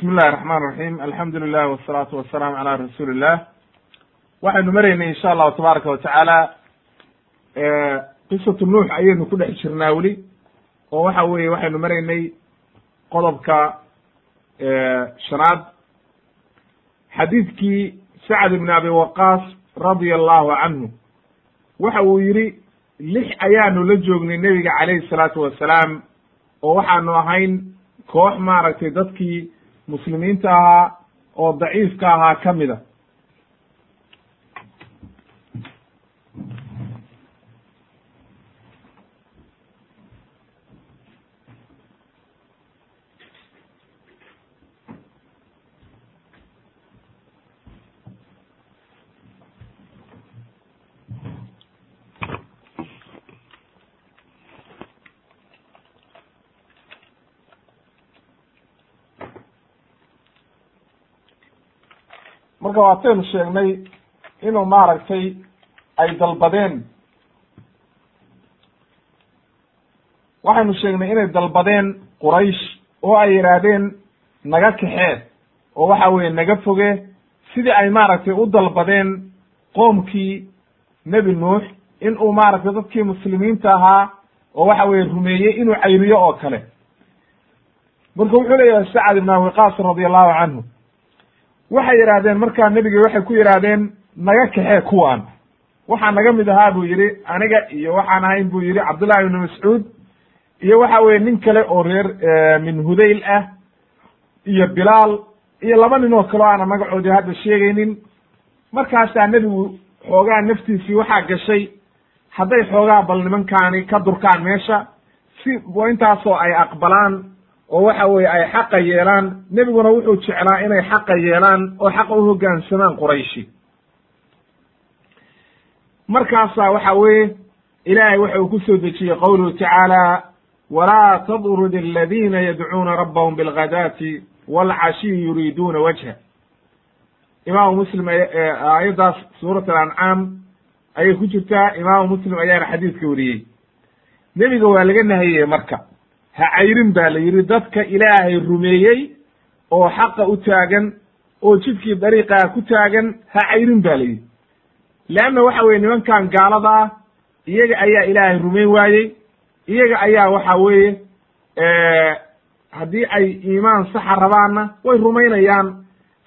bismi illahi raxmaan raxiim alxamdu lilah wasalaatu wasalaamu calaa rasuuli illah waxaynu maraynay insha allahu tabaaraka watacaala qisatu nuux ayaynu ku dhex jirnaa weli oo waxa weeye waxaynu maraynay qodobka shanaad. Xadiidkii sacd ibn abi waqaas radia allahu canhu waxa uu yidhi lix ayaanu la joognay nebiga calayhi salaatu wasalaam oo waxaanu ahayn koox maaragtay dadkii muslimiinta ahaa oo daciifka ahaa ka mida waataynu sheegnay inuu maaragtay ay dalbadeen. Waxaynu sheegnay inay dalbadeen quraysh oo ay yidhaahdeen naga kaxee oo waxa weeye naga foge. Sidii ay maaragtay u dalbadeen qoomkii nebi nuux in uu maaragtay dadkii muslimiinta ahaa oo waxa weye rumeeyey inuu cayriyo oo kale. Marka wuxuu leeyahay sacad ibn abi qaas radi allahu canhu waxay yidhaahdeen markaa nebiga waxay ku yidhaahdeen naga kaxee kuwaan waxaa naga mid ahaa buu yidhi aniga iyo waxaan ahayn buu yidhi cabdullahi ibnu mascuud iyo waxa weye nin kale oo reer min hudayl ah iyo bilaal iyo laba nin oo kale o aana magacoodii hadda sheegaynin. Markaasaa nebigu xoogaa naftiisii waxaa gashay hadday xoogaa bal nimankaani ka durkaan meesha si intaasoo ay aqbalaan oo waxa weeye ay xaqa yeelaan. Nebiguna wuxuu jeclaa inay xaqa yeelaan oo xaqa u hoggaansamaan qurayshi. Markaasaa waxa weeye ilaahay waxa uu ku soo dejiyey qowluhu tacaala walaa tadrud aladiina yadcuuna rabbahum bilghadaati waalcashiyi yuriiduuna wajha. Imaamu muslim aayaddaas suurat alancaam ayay ku jirtaa. Imaamu muslim ayaana xadiidka wariyey. Nebiga waa laga nahiyey marka ha cayrin baa la yidhi dadka ilaahay rumeeyey oo xaqa u taagan oo jidkii dariiqaa ku taagan ha cayrin ba la yidhi. Leanna waxa weye nimankan gaalada ah iyaga ayaa ilaahay rumayn waayey iyaga ayaa waxa weeye haddii ay iimaan saxa rabaanna way rumaynayaan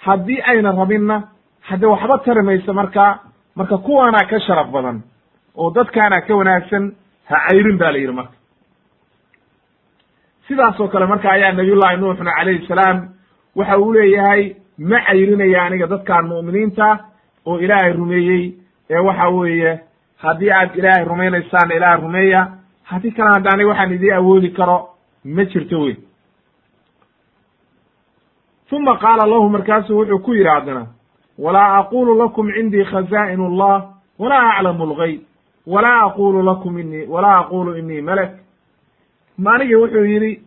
haddii ayna rabinna hadde waxba tari mayso marka marka kuwaanaa ka sharaf badan oo dadkaana ka wanaagsan ha cayrin ba la yidhi marka sidaas oo kale marka ayaa nabiyullahi nuuxna calayhi salaam waxa uu leeyahay ma cayrinaya aniga dadkaan mu'miniinta oo ilaahay rumeeyey. Ee waxa weeye haddii aad ilaahay rumaynaysaana ilaahay rumeeya. Haddii kalena hadda aniga waxaan idii awoodi karo ma jirto wey uma qaala lahu markaasuu wuxuu ku yidhi haddana walaa aqulu lakum cindii khazaa'in allah walaa aclamu lgayb walaa aqulu lakum inii walaa aqulu inii malak maanigi wuxuu yidhi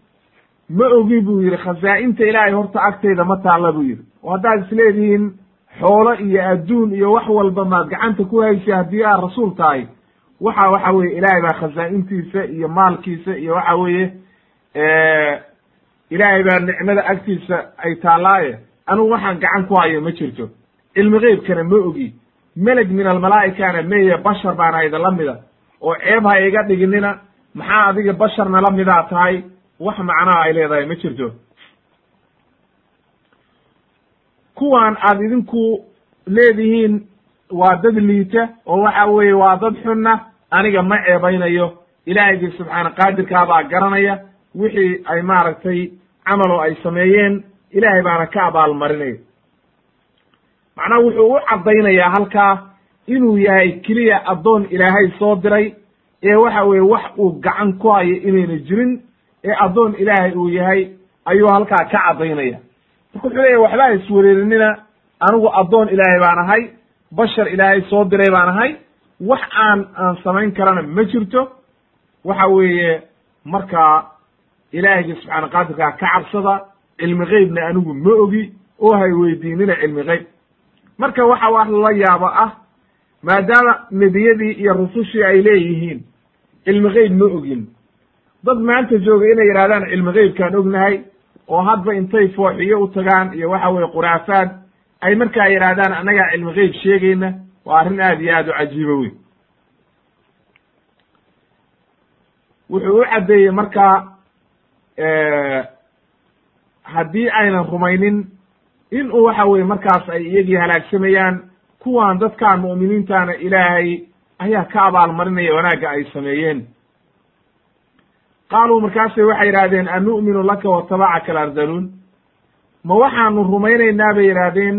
ma ogi buu yidhi khazaa'inta ilaahay horta agtayda ma taalla buu yidhi. Oo haddaad isleedihiin xoolo iyo adduun iyo wax walba maad gacanta ku haysay haddii aad rasuul tahay waxa waxa weye ilaahay baa khazaa'intiisa iyo maalkiisa iyo waxa weeye ilaahay baa nicmada agtiisa ay taallaaye anugu waxaan gacan ku hayo ma jirto. Cilmi geybkana ma ogi. Meleg min almalaa'ikana meye bashar baana idinla mida. Oo ceeb ha iga dhiginina maxaa adiga basharna la midaa tahay? wax macnaha ay leedahay ma jirto. kuwan aad idinku leedihiin waa dad liita oo waxa weeye waa dad xunna aniga ma ceebaynayo. Ilaahaygi subxaana qaadirkaabaa garanaya wixii ay maaragtay camalo ay sameeyeen ilaahay baana ka abaalmarinaya macnaha wuxuu u caddaynayaa halkaa inuu yahay keliya addoon ilaahay soo diray ee waxa weeye wax uu gacan ku hayo inayna jirin ee addoon ilaahay uu yahay ayuu halkaa ka caddaynaya. Marka wuxuu leeyahy waxba iswereerinina anigu addoon ilaahay baan ahay bashar ilaahay soo diray baan ahay wax aan aan samayn karana ma jirto. Waxa weeye markaa ilaahayga subxaana qaadirkaa ka cabsada cilmi geybna anigu ma ogi oo hay weydiinina cilmi geyb marka waxa wax lala yaabo ah maadaama nebiyadii iyo rusushii ay leeyihiin cilmi geyb ma ogin. Dad maanta jooga inay yidhahdaan cilmi geybkaan ognahay oo hadba intay fooxiyo u tagaan iyo waxa weye khuraafaad ay markaa yidhaahdaan annagaa cilmi geyb sheegayna waa arrin aad iyo aad u cajiibo wey wuxuu u caddeeyey markaa haddii aynan rumaynin in uu waxa weye markaas ay iyagii halaagsamayaan kuwan dadkaan mu'miniintaana ilaahay ayaa ka abaalmarinaya wanaagga ay sameeyeen. Qaaluu markaasay waxay yidhahdeen anu'minu laka watabacaka alardaluun ma waxaanu rumaynaynaa bay yidhaahdeen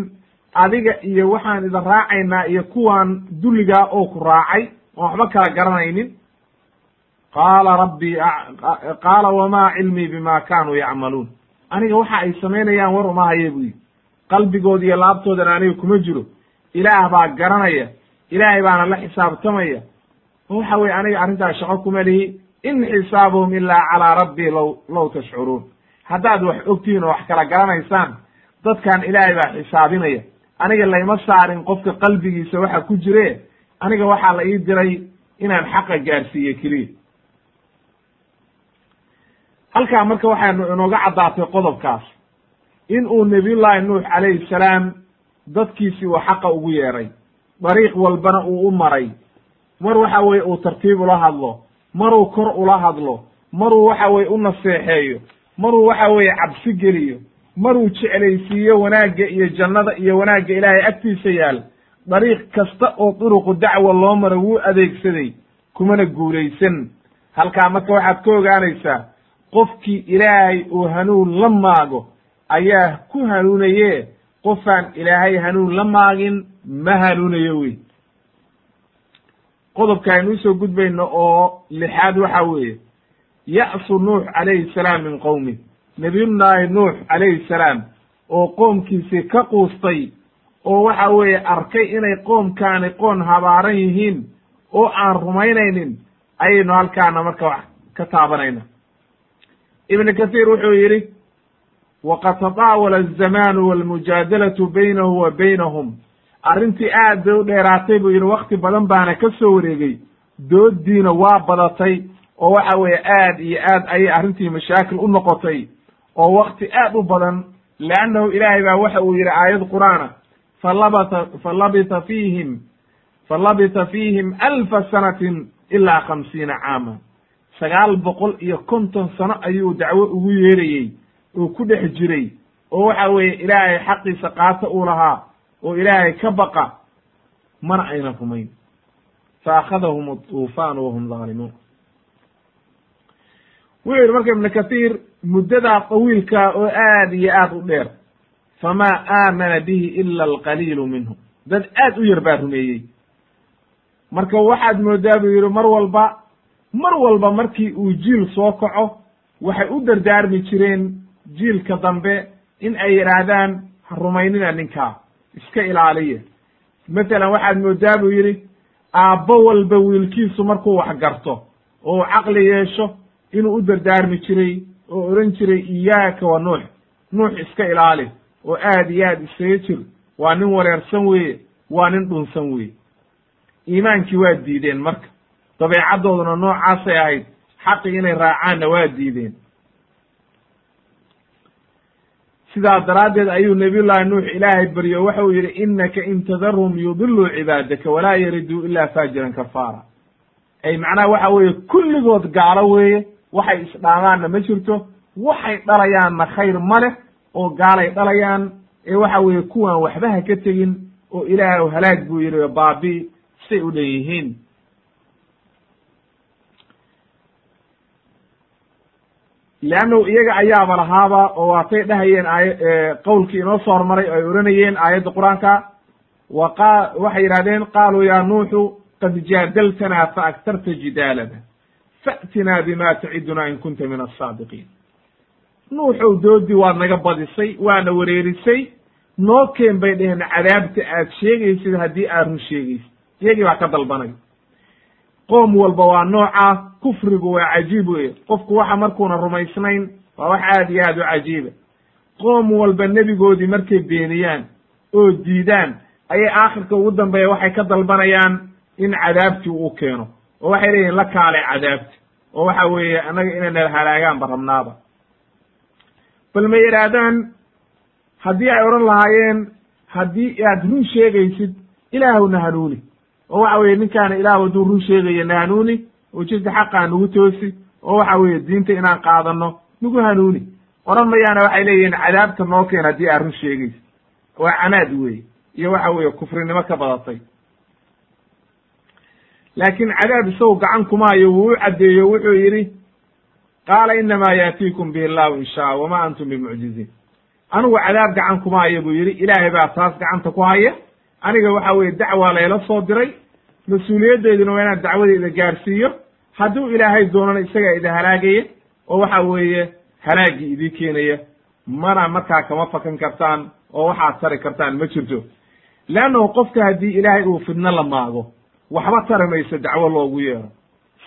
adiga iyo waxaan idin raacaynaa iyo kuwan dulligaa oo ku raacay oon waxba kala garanaynin. Qaala rabbii qaala wamaa cilmii bima kaanuu yacmaluun. Aniga waxa ay samaynayaan war uma haye bu yidhi. Qalbigooda iyo laabtoodana aniga kuma jiro ilaah baa garanaya. Ilaahay baana la xisaabtamaya. Waxa weye aniga arrintaas shaqo kuma lihi in xisaabuhum ilaa calaa rabbii law law tashcuruun. Haddaad wax ogtihiin oo wax kala garanaysaan dadkan ilaahay baa xisaabinaya. Aniga layma saarin qofka qalbigiisa waxa ku jire aniga waxaa la ii diray inaan xaqa gaarsiiye keliya. Halkaa marka waxaanu inooga caddaatay qodobkaas in uu nebiyullaahi nuux calayhi salaam dadkiisii uu xaqa ugu yeeray dariiq walbana uu u maray. Mar waxa weye uu tartiib ula hadlo maruu kor ula hadlo maruu waxa weye u naseexeeyo maruu waxa weeye cabsi geliyo maruu jeclaysiiyo wanaagga iyo jannada iyo wanaagga ilaahay agtiisa yaal dariiq kasta oo duruqu dacwa loo maro wuu adeegsaday kumana guulaysan. Halkaa marka waxaad ka ogaanaysaa qofkii ilaahay uu hanuun la maago ayaa ku hanuunaye qofaan ilaahay hanuun la maagin ma hanuunayo wey qodobka aynu u soo gudbayno oo lixaad waxa weeye ya'su nuux calayhi salaam min qowmi nabiyullaahi nuux calayhi salaam oo qoomkiisii ka quustay oo waxa weeye arkay inay qoomkaani qoon habaaran yihiin oo aan rumaynaynin ayaynu halkaana marka wax ka taabanayna. Ibn kathiir wuxuu yidhi waqad tadaawala azamaanu walmujaadalatu baynahu wa baynahum arrintii aad bay u dheeraatay buu yidhi wakti badan baana ka soo wareegey dooddiina waa badatay oo waxa weeye aad iyo aad ayay arrintii mashaakil u noqotay oo wakti aad u badan leannahu ilaahay baa waxa uu yidhi aayad qur'aana falabata falabita fiihim falabita fiihim alfa sanatin ilaa khamsiina caama sagaal boqol iyo konton sano ayuu dacwo ugu yeerayey oo ku dhex jiray oo waxa weeye ilaahay xaqiisa qaata uu lahaa oo ilaahay ka baqa mana ayna rumayn. Fa akhadahum atuufaanu wahum dhaalimuun wuxuu yidhi marka ibnu kathiir muddadaa tawiilkaa oo aad iyo aad u dheer famaa aamana bihi ila alqaliilu minhum dad aad u yar baa rumeeyey. Marka waxaad moodaa buu yidhi mar walba mar walba markii uu jiil soo kaco waxay u dardaarmi jireen jiilka dambe in ay yidhaahdaan ha rumaynina ninkaa iska ilaaliya masalan waxaad moodaa buu yidhi aabbo walba wiilkiisu markuu wax garto oo caqli yeesho inuu u dardaarmi jiray oo odhan jiray iyaaka wa nuux nuux iska ilaali oo aad iyo aad isaga jir waa nin wareersan weeye waa nin dhunsan weeye. Iimaankii waa diideen marka. Dabeecaddooduna noocaasay ahayd xaqii inay raacaanna waa diideen sidaa daraaddeed ayuu nabiyullaahi nuux ilaahay baryo waxa uu yidhi innaka in tadarhum yudiluu cibaadaka walaa yariduu ilaa faajiran kafaara. Ay macnaha waxa weeye kulligood gaalo weeye waxay isdhaamaanna ma jirto waxay dhalayaanna khayr ma leh oo gaalay dhalayaan ee waxa weeye kuwaan waxba ha ka tegin oo ilaah halaag buu yidhi baabi say u dhan yihiin leannahu iyaga ayaaba lahaaba oo waatay dhahayeen aay qowlkii inoo soo hormaray oo ay odhanayeen aayadda qur'aanka wa qa waxay yidhahdeen qaaluu yaa nuuxu qad jaadaltanaa fa agtarta jidaalana fa'tinaa bima tacidunaa in kunta min asaadiqiin nuuxow doodii waad naga badisay waana wareerisay noo keen bay dheheen cadaabta aad sheegaysid haddii aad run sheegaysid iyagii baa ka dalbanay qoom walba waa noocaa kufrigu waa cajiib weye qofku waxa markuuna rumaysnayn waa wax aad iyo aad u cajiiba qoom walba nebigoodii markay beeniyaan oo diidaan ayay aakhirka ugu dambeeya waxay ka dalbanayaan in cadaabtii uu keeno. Oo waxay leeyihiin la kaalay cadaabti. Oo waxa weeye annaga inay nala halaagaanba rabnaaba. Bal ma yidhaahdaan haddii ay odhan lahaayeen haddii aad run sheegaysid ilaahwna hanuuni oo waxa weye ninkaana ilaah hadduu run sheegaya na hanuuni oo jidka xaqaa nagu toosi oo waxa weeye diinta inaan qaadano nagu hanuuni. Odhan mayaana waxay leeyihiin cadaabta noo keen haddii aad run sheegaysid. Waa canaad weye iyo waxa weeye kufrinimo ka badatay. Laakiin cadaab isagu gacan kuma hayo wuu u caddeeyo wuxuu yidhi qaala inamaa yaatiikum bihi llahu in shaa wama antum bimucjiziin. Anigu cadaab gacan kuma hayo buu yidhi ilaahay baa taas gacanta ku haya aniga waxa weeye dacwaa layla soo diray. Mas'uuliyaddeeduna waa inaan dacwadeyda gaarsiiyo. Hadduu ilaahay doonana isagaa idin halaagaya oo waxa weeye halaagii idii keenaya. Mana markaa kama fakan kartaan oo waxaad tari kartaan ma jirto. Leannahu qofka haddii ilaahay uu fidno la maago waxba tari mayso dacwo loogu yeero.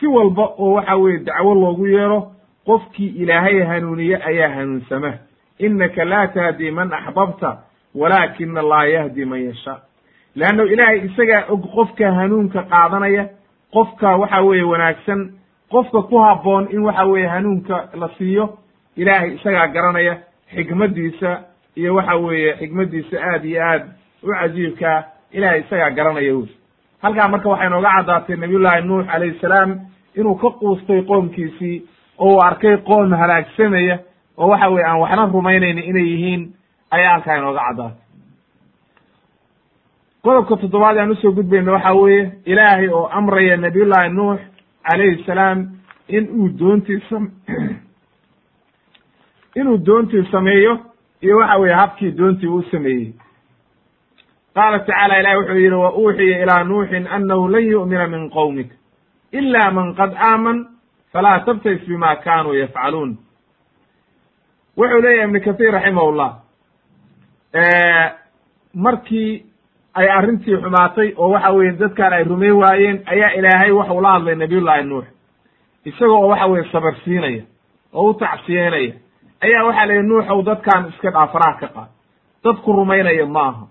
Si walba oo waxa weeye dacwo loogu yeero qofkii ilaahay hanuuniye ayaa hanuunsama. Innaka laa tahdi man axbabta walaakina allaha yahdi man yashaa leanno ilaahay isagaa og qofka hanuunka qaadanaya qofka waxa weeye wanaagsan qofka ku habboon in waxa weeye hanuunka la siiyo ilaahay isagaa garanaya xikmaddiisa iyo waxa weeye xikmaddiisa aad iyo aad u cajiibkaa ilahay isagaa garanaya wy halkaa marka waxay nooga caddaatay nabiyullaahi nuux calayhi salaam inuu ka quustay qoomkiisii oo uu arkay qoom halaagsamaya oo waxa weye aan waxna rumaynayni inay yihiin ayaa halkaa inooga caddaatay qodobka toddobaad aan u soo gudbayna waxa weeye ilaahay oo amraya nabiyullaahi nuux calayhi salaam in uu doontii sam inuu doontii sameeyo iyo waxa weeye habkii doontii uu sameeyey. Qaala tacaala ilahi wuxuu yidhi wa uuxiya ilaa nuuxin annahu lan yu'mina min qowmik ila man qad aaman falaa tabtais bima kanuu yafcaluun. Wuxuu leeyahy ibnu kahiir raximahullah markii ay arrintii xumaatay oo waxa weye dadkaan ay rumayn waayeen ayaa ilaahay waxau la hadlay nabiyullaahi nuux. Isaga oo waxa weye sabar siinaya oo u tacsiyeynaya ayaa waxaa la yidhi nuuxow dadkaan iska dhaafaraha ka qaad. Dadku rumaynaya ma aha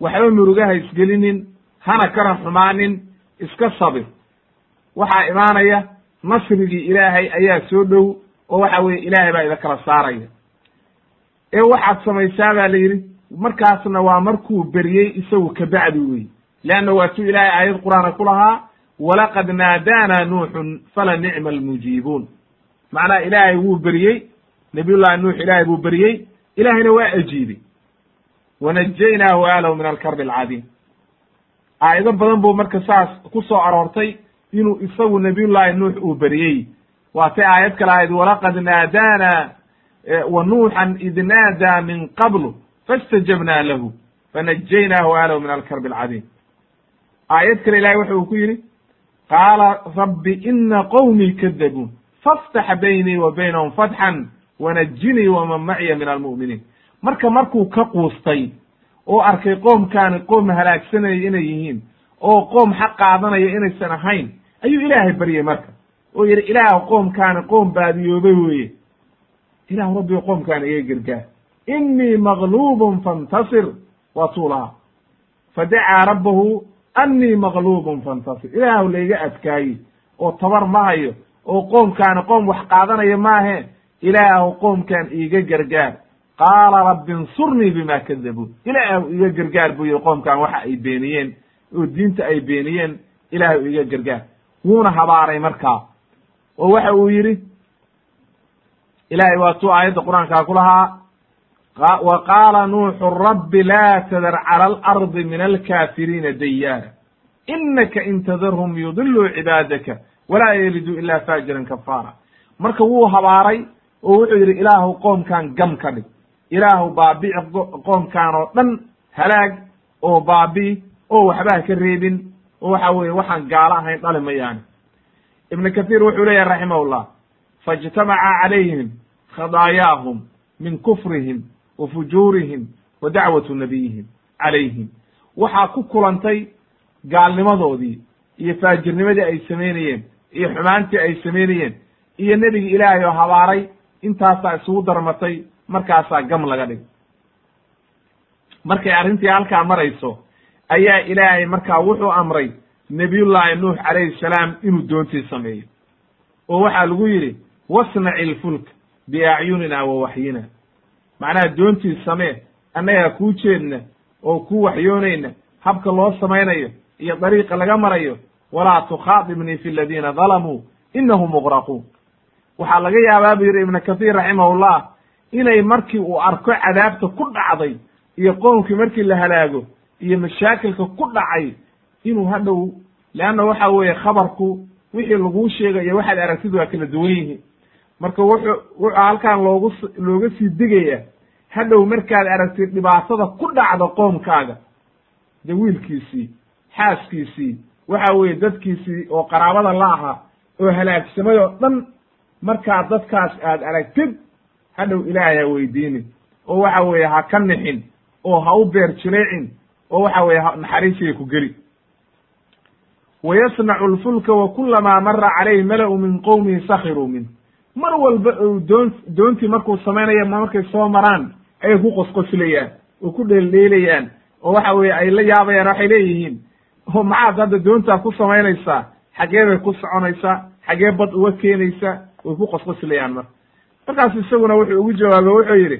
waxba murugaha isgelinin hana kana xumaanin iska sabir waxaa imaanaya nasrigii ilaahay ayaa soo dhow oo waxa weye ilaahay baa ida kala saaraya. Ee waxaad samaysaa baa la yidhi markaasna waa markuu beriyey isagu kabacdi wey leanna waa tu ilaahay aayad qur'aana ku lahaa walaqad naadaana nuuxun fala nicma almujiibuun. Macnaha ilaahay wuu beriyey nabiyullahi nuux ilaahay buu beriyey ilaahayna waa ajiibay. Wanajaynaahu alahu min alkarbi alcadiim. Aayado badan buu marka saas ku soo aroortay inuu isagu nabiyullaahi nuux uu beriyey waatay aayad kale ahayd walaqad naadaana wa nuuxan id naadaa min qablu fastajabnaa lahu fanajaynaahu alahu min alkarbi alcadiim. Aayad kale ilahay waxa uu ku yidhi qaala rabbi ina qowmii kadabuun faftax baynii wa baynahum fatxan wanajinii waman maciya min almu'miniin. Marka markuu ka quustay oo arkay qoomkaani qoom halaagsanaya inay yihiin oo qoom xaq qaadanaya inaysan ahayn ayuu ilaahay baryey marka. Oo yidhi ilaah qoomkaani qoom baadiyoobay weeye. Ilahu rabbigo qoomkaani iga gargaar inii maqluubun fantasir waa tuu lahaa fadacaa rabbahu annii maqluubun fantasir ilaahu layga adkaaye oo tabar ma hayo oo qoomkaani qoom wax qaadanaya maahe ilaahu qoomkan iiga gargaar qaala rabbi insurnii bima kadabuun ilaahu iga gargaar buu yihi qoomkan waxa ay beeniyeen oo diinta ay beeniyeen ilaahu iga gargaar wuuna habaaray markaa oo waxa uu yidhi ilahay waa tuu aayadda qur'aankaa ku lahaa wa qaala nuuxu rabbi laa tadar cala alardi min alkaafiriina dayaara inaka in tadarhum yudiluu cibaadaka walaa yaliduu ila faajiran kafaara. Marka wuu habaaray oo wuxuu yidhi ilaahu qoomkan gam ka dhig. Ilaahu baabici qoomkan oo dhan halaag oo baabi'i oo waxba ha ka reebin oo waxa weye waxaan gaalo ahayn dhali mayaani ibnu kathiir wuxuu leeyahy raximahullah faijtamaca calayhim khadaayaahum min kufrihim wa fujuurihim wa dacwatu nabiyihim calayhim. Waxaa ku kulantay gaalnimadoodii iyo faajirnimadii ay samaynayeen iyo xumaantii ay samaynayeen iyo nebigi ilaahay oo habaaray intaasaa isugu darmatay markaasaa gam laga dhig markay arrintii halkaa marayso ayaa ilaahay markaa wuxuu amray nebiyullaahi nuux calayhi salaam inuu doontii sameeyo oo waxaa lagu yidhi wasnaci ilfulk biacyunina wa waxyina macnaha doontii samee annagaa kuu jeedna oo kuu waxyoonayna habka loo samaynayo iyo dariiqa laga marayo walaa tukhaadibnii fi aladiina dalamuu inahum muqraquun waxaa laga yaabaa buu yidhi ibnu kathiir raximahullah inay markii uu arko cadaabta ku dhacday iyo qoomkii markii la halaago iyo mashaakilka ku dhacay inuu hadhow leanna waxa weeye khabarku wixii laguu sheegayo waxaad aragtid waa kala duwan yihiin marka wuxuu wuxuu halkaan loogu looga sii digaya hadhow markaad aragtid dhibaatada ku dhacda qoomkaaga de wiilkiisii xaaskiisii waxa weeye dadkiisii oo qaraabada la ahaa oo halaagsamay oo dhan markaad dadkaas aad aragtid hadhow ilaahay ha weydiinin oo waxa weeye ha ka nixin oo ha u beer jireecin oo waxa weeye naxariisiga ku geli. Wayasnacu lfulka wa kulamaa mara calayhi mala-u min qowmihi sakiruu minh mar walba ou doon doontii markuu samaynaya markay soo maraan ayay ku qosqoslayaan oo ku dheeldheelayaan oo waxa weeye ay la yaabayaan waxay leeyihiin oo maxaad hadda doontaa ku samaynaysaa xaggee bay ku soconaysaa xaggee bad uga keenaysaa way ku qosqoslayaan marka markaas isaguna wuxuu ugu jawaabay wuxuu yidhi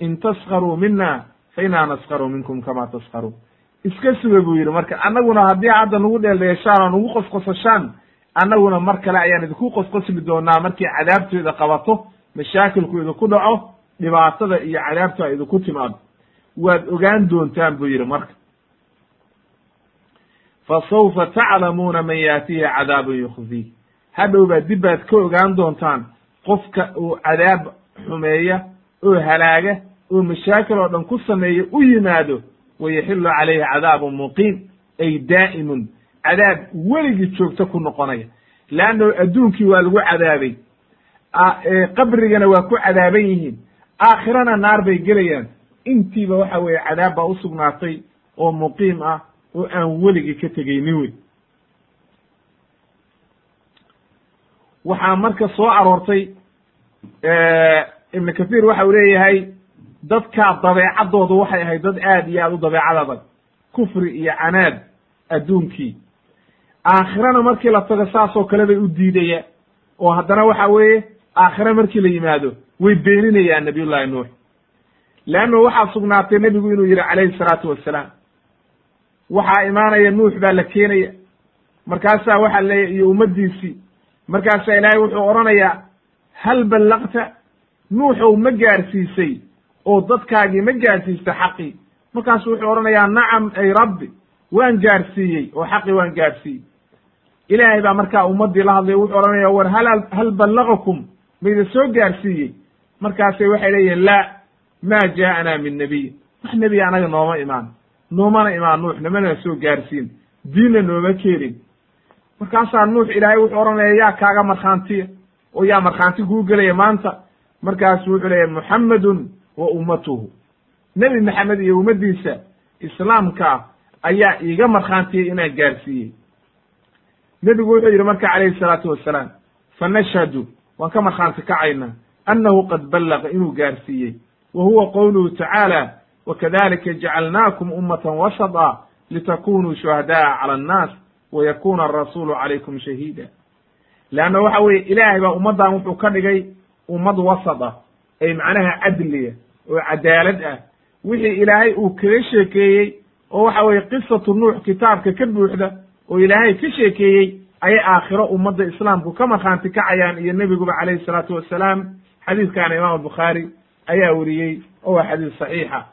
in taskaruu mina fa inaa naskaru minkum kama taskaruun iska suga buu yidhi marka annaguna haddii hadda nagu dheeldheeshaan oo nagu qosqosashaan annaguna mar kale ayaan idinku qosqosli doonaa markii cadaabteeda qabato mashaakilku idinku dhaco dhibaatada iyo cadaabtu ay idinku timaado. Waad ogaan doontaan buu yidhi marka. Fa sawfa taclamuuna man yaatihi cadaabun yukhzih hadhow baad dib baad ka ogaan doontaan qofka uu cadaab xumeeya oo halaaga oo mashaakil oo dhan ku sameeya u yimaado wayaxilu calayhi cadaabun muqiim ay daa'imun cadaab weligii joogto ku noqonaya. Leanno adduunkii waa lagu cadaabay. Qabrigana waa ku cadaaban yihiin. Aakhirana naar bay gelayaan. Intiiba waxa weeye cadaab baa usugnaatay oo muqiim ah oo aan weligii ka tegaynin wey waxaa marka soo aroortay ibnu kathiir waxa uu leeyahay dadkaa dabeecaddoodu waxay ahayd dad aad iyo aad u dabeecad adag kufri iyo canaad adduunkii aakhirana markii la tago saasoo kale bay u diidayaan oo haddana waxa weeye aakhire markii la yimaado way beeninayaan nabiyullahi nuux. Leanno waxaa sugnaatay nebigu inuu yidhi calayhi salaatu wassalaam waxaa imaanaya nuux baa la keenaya. Markaasaa waxaa leeyahy iyo ummaddiisii markaasaa ilaahay wuxuu odhanayaa hal ballaqta? Nuuxow ma gaarsiisay oo dadkaagii ma gaarsiista xaqii. Markaasu wuxuu odhanayaa nacam ay rabbi waan gaarsiiyey oo xaqii waan gaarsiiyey ilaahay baa markaa ummaddii la hadlay wuxuu odhanaya war hal hal ballagakum mayda soo gaarsiiyey. Markaasay waxay leeyihiin laa maa jaa'anaa min nebiy wax nebiya anaga nooma imaan. Noomana imaan nuux namana soo gaarsiin. Diinna nooma keenin. Markaasaa nuux ilaahay wuxuu odhanaya yaa kaaga markhaantiya oo yaa markhaanti kuu gelaya maanta. Markaasu wuxuu leeyahy muxammedun wa ummatuhu. Nebi maxamed iyo ummaddiisa islaamka ayaa iiga markhaantiyey inaan gaarsiiyey nebigu wuxuu yidhi marka calayhi salaatu wassalaam fa nashhadu waan ka markhaanti kacaynaa annahu qad ballaqa inuu gaarsiiyey. Wa huwa qowluhu tacaala wakadalika jacalnaakum ummatan wasata litakunuu shuhada'a cala annaas wayakuna arasuulu calaykum shahiida. Leanna waxa weeye ilaahay baa ummaddan wuxuu ka dhigay ummad wasat ah ay macnaha cadliya oo cadaalad ah. Wixii ilaahay uu kaga sheekeeyey oo waxa weeye qisatu nuux kitaabka ka buuxda oo ilaahay ka sheekeeyey ayay aakhiro ummadda islaamku ka markhaanti kacayaan iyo nebiguba calayhi salaatu wassalaam xadiiskaana imaam albukhaari ayaa weriyey oo waa xadiis saxiixa.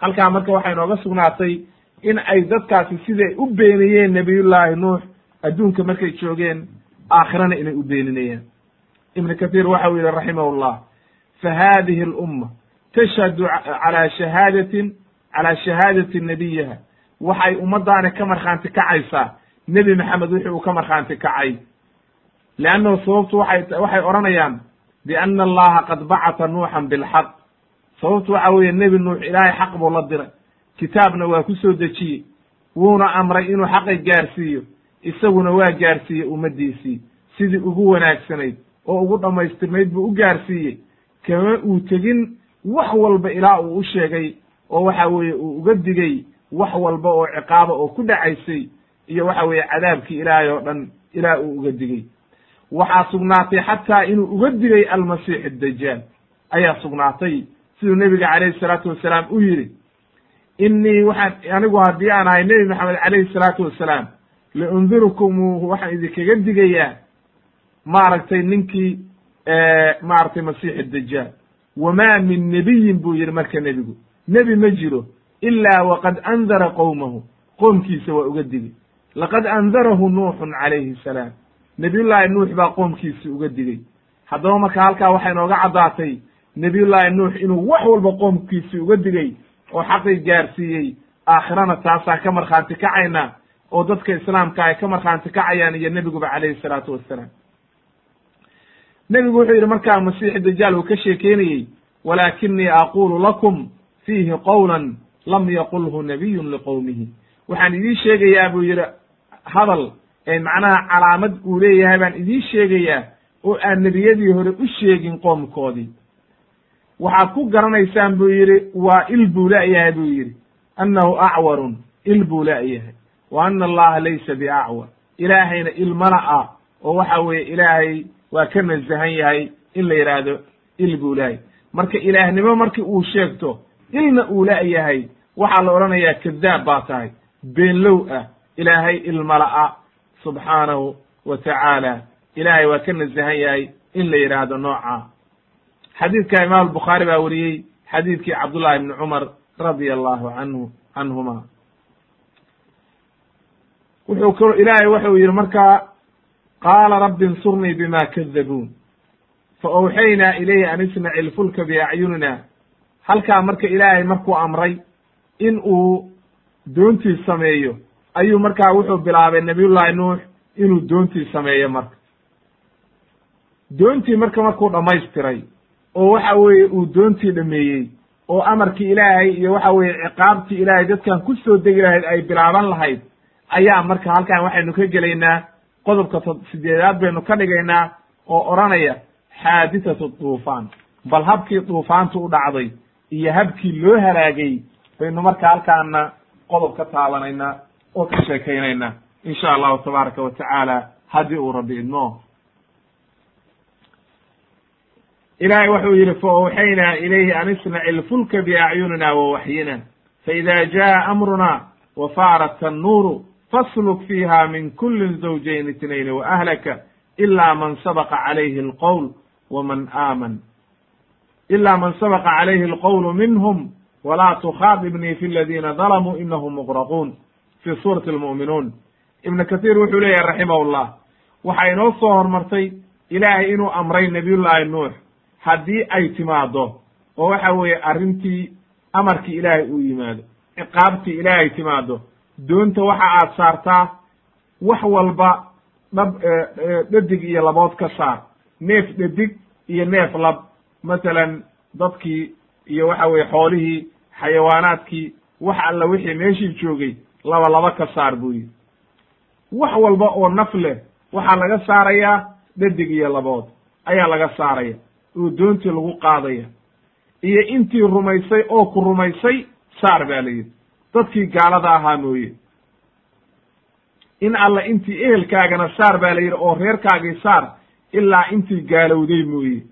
Halkaa marka waxay nooga sugnaatay in ay dadkaasi siday u beeniyeen nebiyullaahi nuux adduunka markay joogeen aakhirana inay u beeninayaan. Ibnu kathiir waxa uu yihi raximahullah fa hadihi alumma tashhadu calaa shahaadatin calaa shahaadati nabiyiha waxay ummaddaani ka markhaanti kacaysaa nebi maxamed wixii uu ka markhaanti kacay. Leannahu sababtu waxay waxay odhanayaan bianna allaha qad bacata nuuxan bilxaq. Sababtu waxa weeye nebi nuux ilaahay xaq buu la diray. Kitaabna waa ku soo dejiyey wuuna amray inuu xaqi gaarsiiyo. Isaguna waa gaarsiiyey ummaddiisii. Sidii ugu wanaagsanayd oo ugu dhammaystirnayd buu u gaarsiiyey. Kama uu tegin wax walba ilaa uu u sheegay oo waxa weeye uu uga digay wax walba oo ciqaaba oo ku dhacaysay iyo waxa weeye cadaabkii ilaahay oo dhan ilaa uu uga digay. Waxaa sugnaatay xataa inuu uga digay almasiix addajaal ayaa sugnaatay siduu nebiga calayhi salaatu wasalaam u yidhi innii waxaan anigu haddii aan ahay nebi maxamed calayhi salaatu wasalaam liundirukumuuhu waxaan idinkaga digayaa maaragtay ninkii maaragtay masiixi dajaal wamaa min nebiyin buu yidhi marka nebigu. Nebi ma jiro ilaa waqad andara qowmahu qoomkiisa waa uga digay laqad andarahu nuuxun calayhi salaam. Nebiyullaahi nuux baa qoomkiisi uga digay. Haddaba marka halkaa waxay nooga caddaatay nebiyullaahi nuux inuu wax walba qoomkiisi uga digay oo xaqii gaarsiiyey. Aakhirana taasaan ka markhaanti kacayna oo dadka islaamka ay ka markhaanti kacayaan iyo nebiguba calayhi salaatu wassalaam. Nebigu wuxuu yidhi markaa masiixi dajaal uu ka sheekeynayey walaakinii aquulu lakum fiihi qowlan lam yaqulhu nabiyun liqowmihi waxaan idiin sheegayaa buu yidhi hadal ee macnaha calaamad uu leeyahay baan idiin sheegayaa oo aan nebiyadii hore u sheegin qoomkoodii. Waxaad ku garanaysaan buu yidhi waa il buu la'yahay buu yidhi. Annahu acwarun. Il buu la'yahay wa ana allaha laysa biacwar. Ilaahayna il mana ah oo waxa weeye ilaahay waa ka nasahan yahay in la yidhaahdo il buu la'yahay marka ilaahnimo markii uu sheegto ilna uu la'yahay waxaa la odhanayaa kadaab baa tahay beenlow ah ilaahay ilmala'a subxaanahu wa tacaala ilaahay waa ka nasahan yahay in la yidhaahdo nooca. Xadiidka imaam albukhaari baa weriyey xadiidkii cabdullahi ibni cumar radia allahu canhu canhuma wuxuu kalo ilaahay wuxuu yidhi markaa qaala rabbi insurnii bima kadabuun fa awxaynaa ilayhi an isnaci lfulka biacyunina halkaa marka ilaahay markuu amray in uu doontii sameeyo ayuu markaa wuxuu bilaabay nabiyullahi nuux inuu doontii sameeyo marka. Doontii marka markuu dhammaystiray oo waxa weeye uu doontii dhameeyey oo amarkii ilaahay iyo waxa weeye ciqaabtii ilaahay dadkan ku soo degi lahayd ay bilaaban lahayd ayaa marka halkan waxaynu ka gelaynaa qodobka sideedaad baynu ka dhigaynaa oo odhanaya xaadithatu duufaan. Bal habkii duufaantu u dhacday iyo habkii loo halaagay baynu marka halkaana qodob ka taabanaynaa oo ka sheekaynaynaa insha allahu tabaaraka wa tacaala haddii uu rabbi idmo. Ilahay wuxuu yidhi faawxaynaa ilayhi an isnaci lfulka biacyunina wa waxyina faida jaa amruna wafaarat tannuuru fasluk fiiha min kulin zawjayn itnayn waahlaka ila man sabaqa calayhi alqowl waman aaman. Ila man sabaqa calayhi alqowlu minhum walaa tukhaadibnii fi ladina dalamuu inahum muqraquun fi suurati almu'minuun ibnu kathiir wuxuu leeyahay raximah llah waxaa inoo soo hormartay ilaahay inuu amray nabiyullaahi nuux haddii ay timaado oo waxa weeye arrintii amarkii ilaahay uu yimaado ciqaabtii ilaahay timaado doonta waxa aad saartaa wax walba dhab dhadig iyo labood ka saar neef dhadig iyo neef lab masalan dadkii iyo waxa weye xoolihii xayawaanaadkii wax alla wixii meeshii joogay laba laba ka saar buu yidhi wax walba oo naf leh waxaa laga saarayaa dhadig iyo labood. Ayaa laga saaraya oo doontii lagu qaadaya. Iyo intii rumaysay oo ku rumaysay saar baa la yidhi. Dadkii gaalada ahaa mooye. In alla intii ehelkaagana saar baa la yidhi oo reerkaagii saar ilaa intii gaalowday mooye.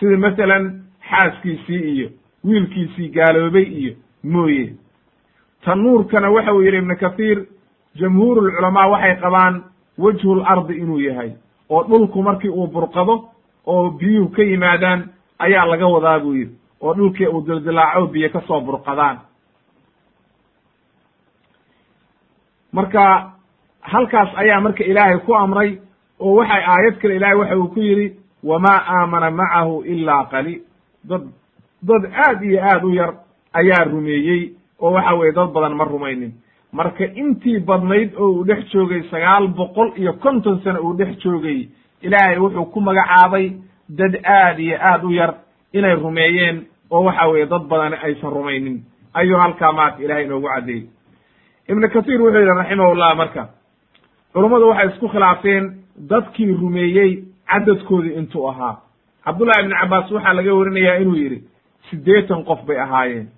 Sida masalan xaaskiisii iyo wiilkiisii gaaloobay iyo mooye tanuurkana uu yidhi ibnu kathiir jamhuurulculamaa waxay qabaan wejhul ardi inuu yahay oo dhulku markii uu burqado oo biyuhu ka yimaadaan ayaa laga wadaa buu yidhi. Oo dhulkii uu dildilaaco biyo ka soo burqadaan. Marka halkaas ayaa marka ilaahay ku amray oo waxay aayad kale ilaahay waxa uu ku yidhi wamaa aamana macahu ilaa qaliil. Dad dad aad iyo aad u yar ayaa rumeeyey oo waxa weeye dad badan ma rumaynin. Marka intii badnayd oo uu dhex joogay sagaal boqol iyo konton sano uu dhex joogay ilaahay wuxuu ku magacaabay dad aad iyo aad u yar inay rumeeyeen oo waxa weeye dad badani aysan rumaynin. Ayuu halkaa maarka ilahay inoogu caddeeyey ibnu kathiir wuxuu yidhi raximahullah marka culummadu waxay isku khilaafeen dadkii rumeeyey cadadkoodii intuu ahaa. Cabdullahi ibni cabbaas waxaa laga warinayaa inuu yidhi siddeetan qof bay ahaayeen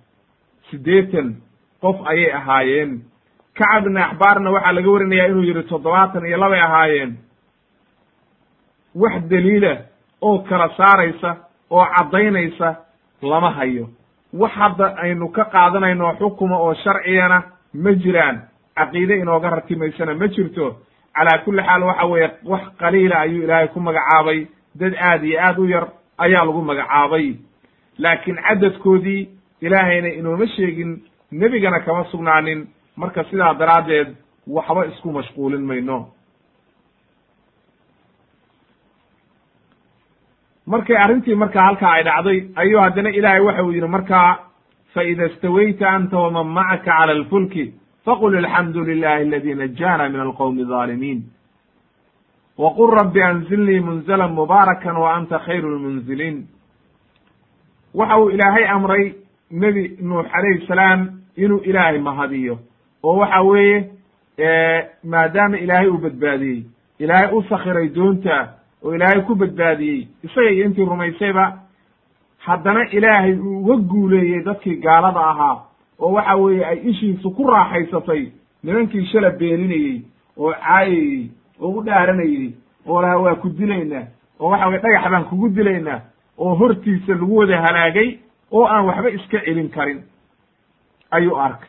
siddeetan qof ayay ahaayeen. Kacab ibni axbaarna waxaa laga warinayaa inuu yidhi toddobaatan iyo labay ahaayeen. Wax daliila oo kala saaraysa oo caddaynaysa lama hayo. Wax hadda aynu ka qaadanayno xukuma oo sharcigana ma jiraan. Caqiide inooga ratimaysana ma jirto. Calaa kulli xaal waxa weeye wax qaliila ayuu ilaahay ku magacaabay. Dad aad iyo aad u yar ayaa lagu magacaabay. Laakiin cadadkoodii ilaahayna inooma sheegin nebigana kama sugnaanin. Marka sidaa daraaddeed waxba isku mashquulin mayno. Markay arrintii markaa halkaa ay dhacday ayuu haddana ilaahay waxa uu yidhi markaa faida istawayta anta waman macaka cala alfulki faqul alxamdu lilahi aladi najana min alqowmi alظaalimiin wqul rabbi anzilnii munzla mubaarakan wa anta khayru lmunziliin waxa uu ilaahay amray nebi nuux calayhi salaam inuu ilaahay mahadiyo. Oo waxa weeye maadaama ilaahay uu badbaadiyey. Ilaahay u sakiray doonta oo ilaahay ku badbaadiyey. Isaga iyo intii rumaysayba haddana ilaahay uu uga guuleeyey dadkii gaalada ahaa. Oo waxa weeye ay ishiisu ku raaxaysatay. Nimankii shala beeninayey oo caayayey oo u dhaaranayey oo laha waa ku dilaynaa. Oo waxa weye dhagax baan kugu dilaynaa. Oo hortiisa lagu wada halaagay oo aan waxba iska celin karin ayuu arkay.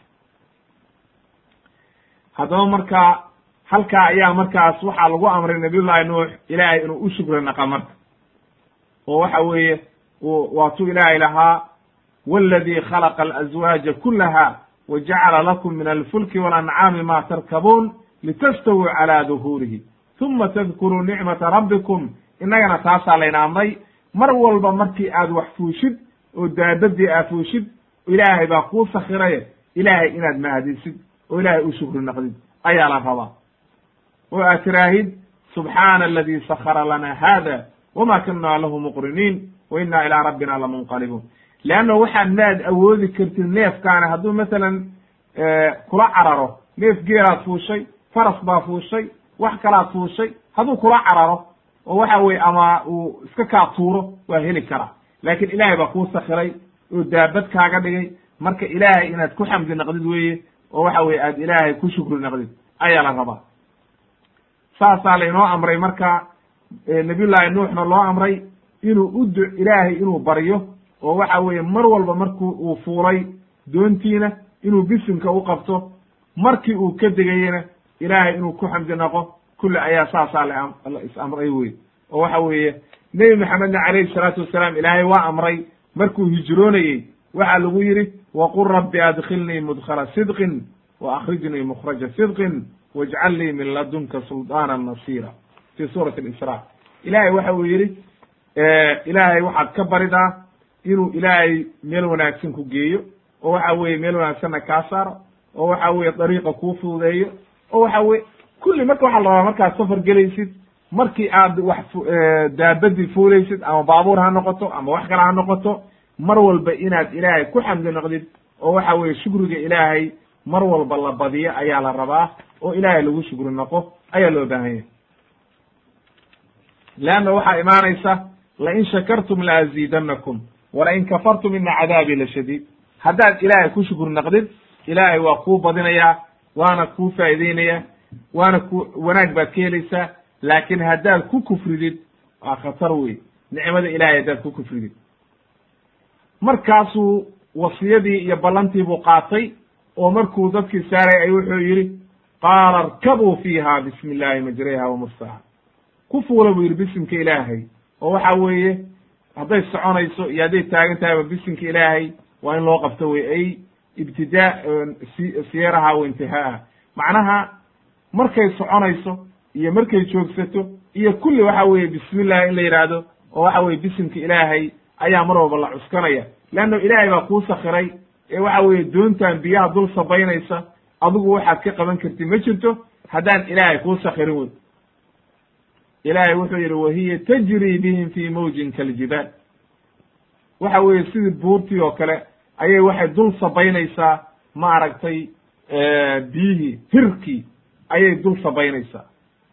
Haddaba markaa halkaa ayaa markaas waxaa lagu amray nabiyullahi nuux ilaahay inuu u shukri naqa marka. Oo waxa weeye waatuu ilaahay lahaa waladii khalaqa alazwaaja kulaha wa jacala lakum min alfulki walancaami ma tarkabuun litastawuu calaa duhuurihi uma tadkuruu nicmata rabbikum. Innagana taasaa layna amray. Mar walba markii aad wax fuushid oo daabadii aad fuushid ilaahay baa kuu sakiraye ilaahay inaad mahadisid oo ilaahay u shukri naqdid ayaa la rabaa. Oo aad tiraahid subxaana aladii sakara lana hada wama kunna lahu muqriniin wa inna ilaa rabbina lamunqalibuun leanna waxaad maad awoodi kartid neefkaana hadduu masalan kula cararo neef geelaad fuushay faras baa fuushay wax kalaad fuushay hadduu kula cararo oo waxa weye ama uu iska kaa tuuro waa heli karaa laakiin ilaahay baa kuu sakiray oo daabad kaaga dhigay. Marka ilaahay inaad ku xamdi naqdid weeye oo waxa weye aad ilaahay ku shukri naqdid ayaa la rabaa. Saasaa laynoo amray marka nabiyullaahi nuuxna loo amray inuu u du ilaahay inuu baryo oo waxa weeye mar walba marku uu fuulay doontiina inuu bisimka u qabto markii uu ka degayena ilaahay inuu ku xamdi naqo kulli ayaa saasaa la is amray wey oo waxa weeye nebi maxamedna calayhi salaatu wasalaam ilaahay waa amray. Markuu hijroonayey waxaa lagu yidhi waqul rabbi adkhilnii mudkhala sidqin wa akhrijnii mukhraja sidqin wajcal lii min ladunka sulطaana nasira fi suurati alisra ilaahay waxa uu yidhi ilaahay waxaad ka baridaa inuu ilaahay meel wanaagsan ku geeyo oo waxa weeye meel wanaagsanna kaa saaro oo waxa weeye dariiqa kuu fududeeyo oo waxa weye kulli marka waxaa la rabaa markaad safar gelaysid markii aad wax daabadii fuulaysid ama baabuur ha noqoto ama wax kale ha noqoto mar walba inaad ilaahay ku xamdi noqdid oo waxa weeye shukriga ilaahay mar walba la badiyo ayaa la rabaa oo ilaahay lagu shukri noqo ayaa loo baahan yahay. Leanna waxaa imaanaysa lain shakartum laaziidanakum walain kafartum ina cadaabii la shadiid. Haddaad ilaahay ku shukri naqdid ilaahay waa kuu badinayaa waana kuu faa'ideynaya waana ku wanaag baad ka helaysaa laakiin haddaad ku kufridid waa khatar wey nicmada ilahay haddaad ku kufridid. Markaasuu wasiyadii iyo ballantii buu qaatay oo markuu dadkii saaray ay wuxuu yidhi qaala arkabuu fiiha bismi illahi majrayha wa mursaha ku fuula buu yidhi bisimka ilaahay. Oo waxa weeye hadday soconayso iyo hadday taagan tahayba bisimka ilaahay waa in loo qabto wey ay ibtidaa siyaraha wa intihaaha macnaha markay soconayso iyo markay joogsato iyo kulli waxa weeye bismillahi in la yidhaahdo oo waxa weye bisimka ilaahay ayaa mar walba la cuskanaya. Leanno ilaahay baa kuu sakiray ee waxa weeye doontan biyaha dul sabaynaysa adigu waxaad ka qaban kartid ma jirto? Haddaan ilaahay kuu sakirin wey ilaahay wuxuu yidhi wahiya tajri bihim fi mawjin kaljibaal waxa weeye sidii buurtii oo kale ayay waxay dul sabaynaysaa maaragtay biyihii hirkii ayay dul sabaynaysaa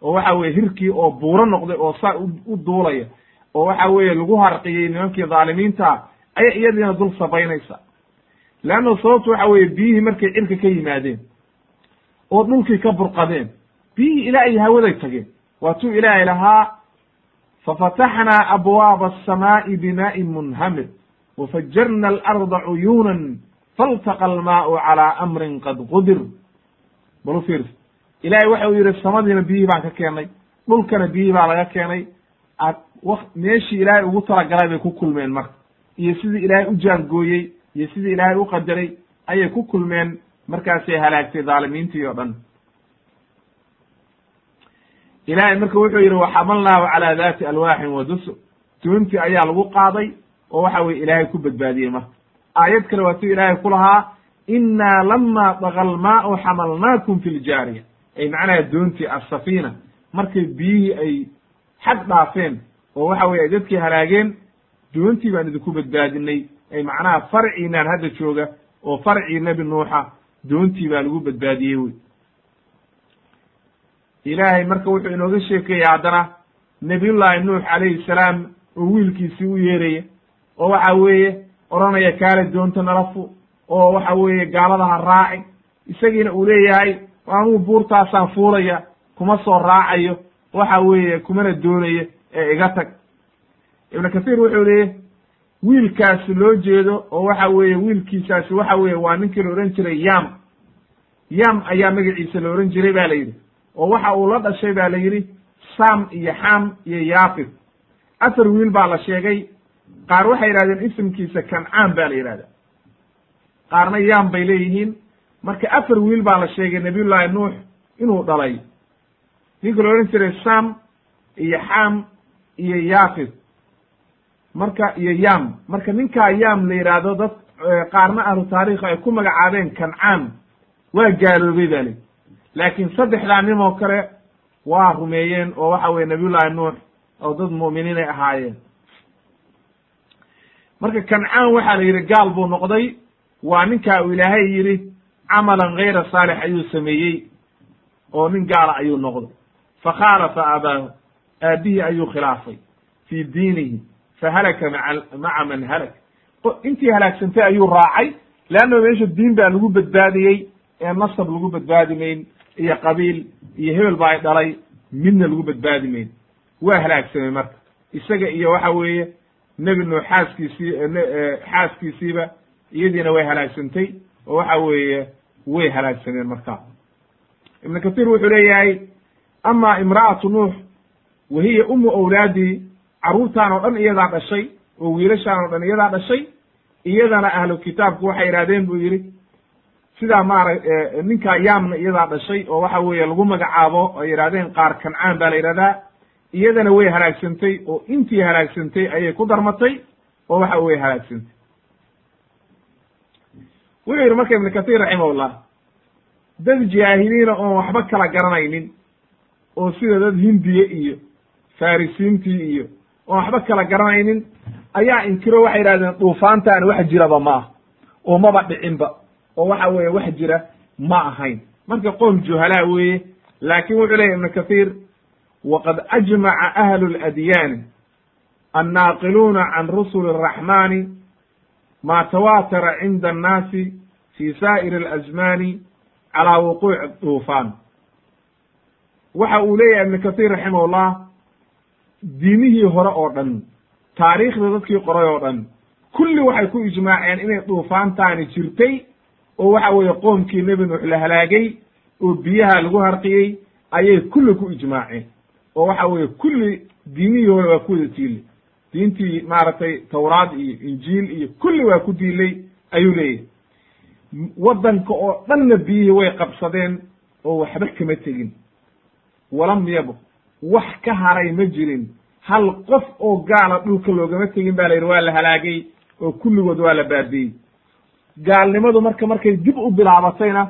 oo waxa weye hirkii oo buuro noqday oo saa u duulaya oo waxa weeye lagu harqiyey nimankii dhaalimiinta ayay iyadiina dul sabaynaysaa leanna sababtu waxa weeye biyihii markay cirka ka yimaadeen oo dhulkii ka burqadeen biyihii ilaa ay hawaday tageen waatuu ilaahay lahaa fafataxnaa abwaaba asamaa'i bimaa'in munhamir wafajarna alarda cuyuunan faltaqa almaau calaa amrin qad qudir. Bal u fiirsa ilaahay waxa uu yidhi samadiina biyihii baan ka keennay dhulkana biyihii baa laga keenay. Meeshii ilaahay ugu talagalay bay ku kulmeen marka. Iyo sidii ilaahay u jaangooyey iyo sidii ilaahay u qadaray ayay ku kulmeen markaasay halaagtay dhaalimiintii oo dhan. Ilaahay marka wuxuu yidhi waxamalnaahu calaa daati alwaaxin wa dusur. Doontii ayaa lagu qaaday oo waxa weye ilaahay ku badbaadiyey marka. Aayad kale waa si ilaahay ku lahaa innaa lama daga almaau xamalnaakum fi ljaariya ay macnaha doontii assafiina markay biyihii ay xad dhaafeen oo waxa weye ay dadkii halaageen doontii baan idinku badbaadinay ay macnaha farciinaan hadda jooga oo farcii nebi nuuxa doontii baa lagu badbaadiyey wey. Ilaahay marka wuxuu inooga sheekeeyey haddana nabiyullaahi nuux calayhi salaam oo wiilkiisii u yeeraya oo waxa weeye odhanaya kaale doonta nala fu oo waxa weeye gaalada ha raaci isagiina uu leeyahay anuu buurtaasaan fuulaya kuma soo raacayo waxa weeye kumana doonayo ee iga tag. Ibnu kathiir wuxuu leeyahy wiilkaasi loo jeedo oo waxa weeye wiilkiisaasi waxa weeye waa ninkii la odhan jiray yam yam ayaa magaciisa la odhan jiray ba la yidhi oo waxa uu la dhashay ba la yidhi sam iyo xam iyo yaafid afar wiil baa la sheegay qaar waxay yidhahdeen isimkiisa kancaan ba la yidhahda qaarna yam bay leeyihiin marka afar wiil baa la sheegay nabiyullaahi nuux inuu dhalay. Ninka la odhan jiray sam iyo xam iyo yaafid. Marka iyo yam marka ninkaa yam la yidhaahdo dad qaarna ahlu taarikh ay ku magacaabeen kancaan. Waa gaaloobay ba li laakiin saddexdaa nin oo kale waa rumeeyeen oo waxa weye nabiyullaahi nuux oo dad mu'miniinay ahaayeen. Marka kancaan waxaa la yidhi gaal buu noqday. Waa ninkaa uu ilaahay yidhi camalan gayra saalix ayuu sameeyey oo nin gaala ayuu noqday. Fakhaalafa abaahu aabihii ayuu khilaafay. Fii diinihi fahalaka maca man halak. Intii halaagsantay ayuu raacay leanna meesha diin baa lagu badbaadiyey ee nasab lagu badbaadi mayn iyo qabiil iyo hebel baa ay dhalay midna lagu badbaadi mayn. Waa halaagsamay marka. Isaga iyo waxa weeye nebi nuux xaaskiisii xaaskiisiiba iyadiina way halaagsantay oo waxa weeye way halaagsameen marka. Ibnu kathiir wuxuu leeyahay ama imra'atu nuux wa hiya umu awlaadii carruurtaan oo dhan iyadaa dhashay oo wiilashaan oo dhan iyadaa dhashay iyadana ahlu kitaabku waxay yidhahdeen buu yidhi sidaa maara ninkaa yaamna iyadaa dhashay oo waxa weeye lagu magacaabo ay yidhahdeen qaar kancaan baa la yidhahdaa iyadana way halaagsantay oo intii halaagsantay ayay ku darmatay oo waxa weye halaagsantay wuxuu yidhi marka ibnu kathiir raximahullah dad jaahiliina oon waxba kala garanaynin oo sida dad hindiye iyo farisiintii iyo oon waxba kala garanaynin ayaa inkiro waxay yidhahdeen duufaantaan wax jiraba ma ah oo maba dhicinba oo waxa weeye wax jira ma ahayn marka qoom juhalaa weeye laakin wuxuu leyahy ibnu kathiir waqad ajmaca ahlu اladyaani annaaqiluuna can rusuli الraxmani ma tawaatara cinda annaasi fi saa'iri اlazmani calaa wuquuci duufaan waxa uu leeyahay ibnu kathiir raximahullah diimihii hore oo dhan taariikhda dadkii qoray oo dhan kulli waxay ku ijmaaceen inay duufaantaani jirtay oo waxa weeye qoomkii nebi nuux la halaagay oo biyaha lagu harqiyey ayay kulli ku ijmaaceen. Oo waxa weeye kulli diimihii hore waa ku wada tiilay diintii maaragtay tawraad iyo injiil iyo kulli waa ku diilay ayuu leeyahay. Waddanka oo dhanna biyihii way qabsadeen oo waxba kama tegin. Walam yabq wax ka haray ma jirin. Hal qof oo gaala dhulka loogama tegin ba la yidhi waa la halaagay oo kulligood waa la baabi'ey gaalnimadu marka markay dib u bilaabatayna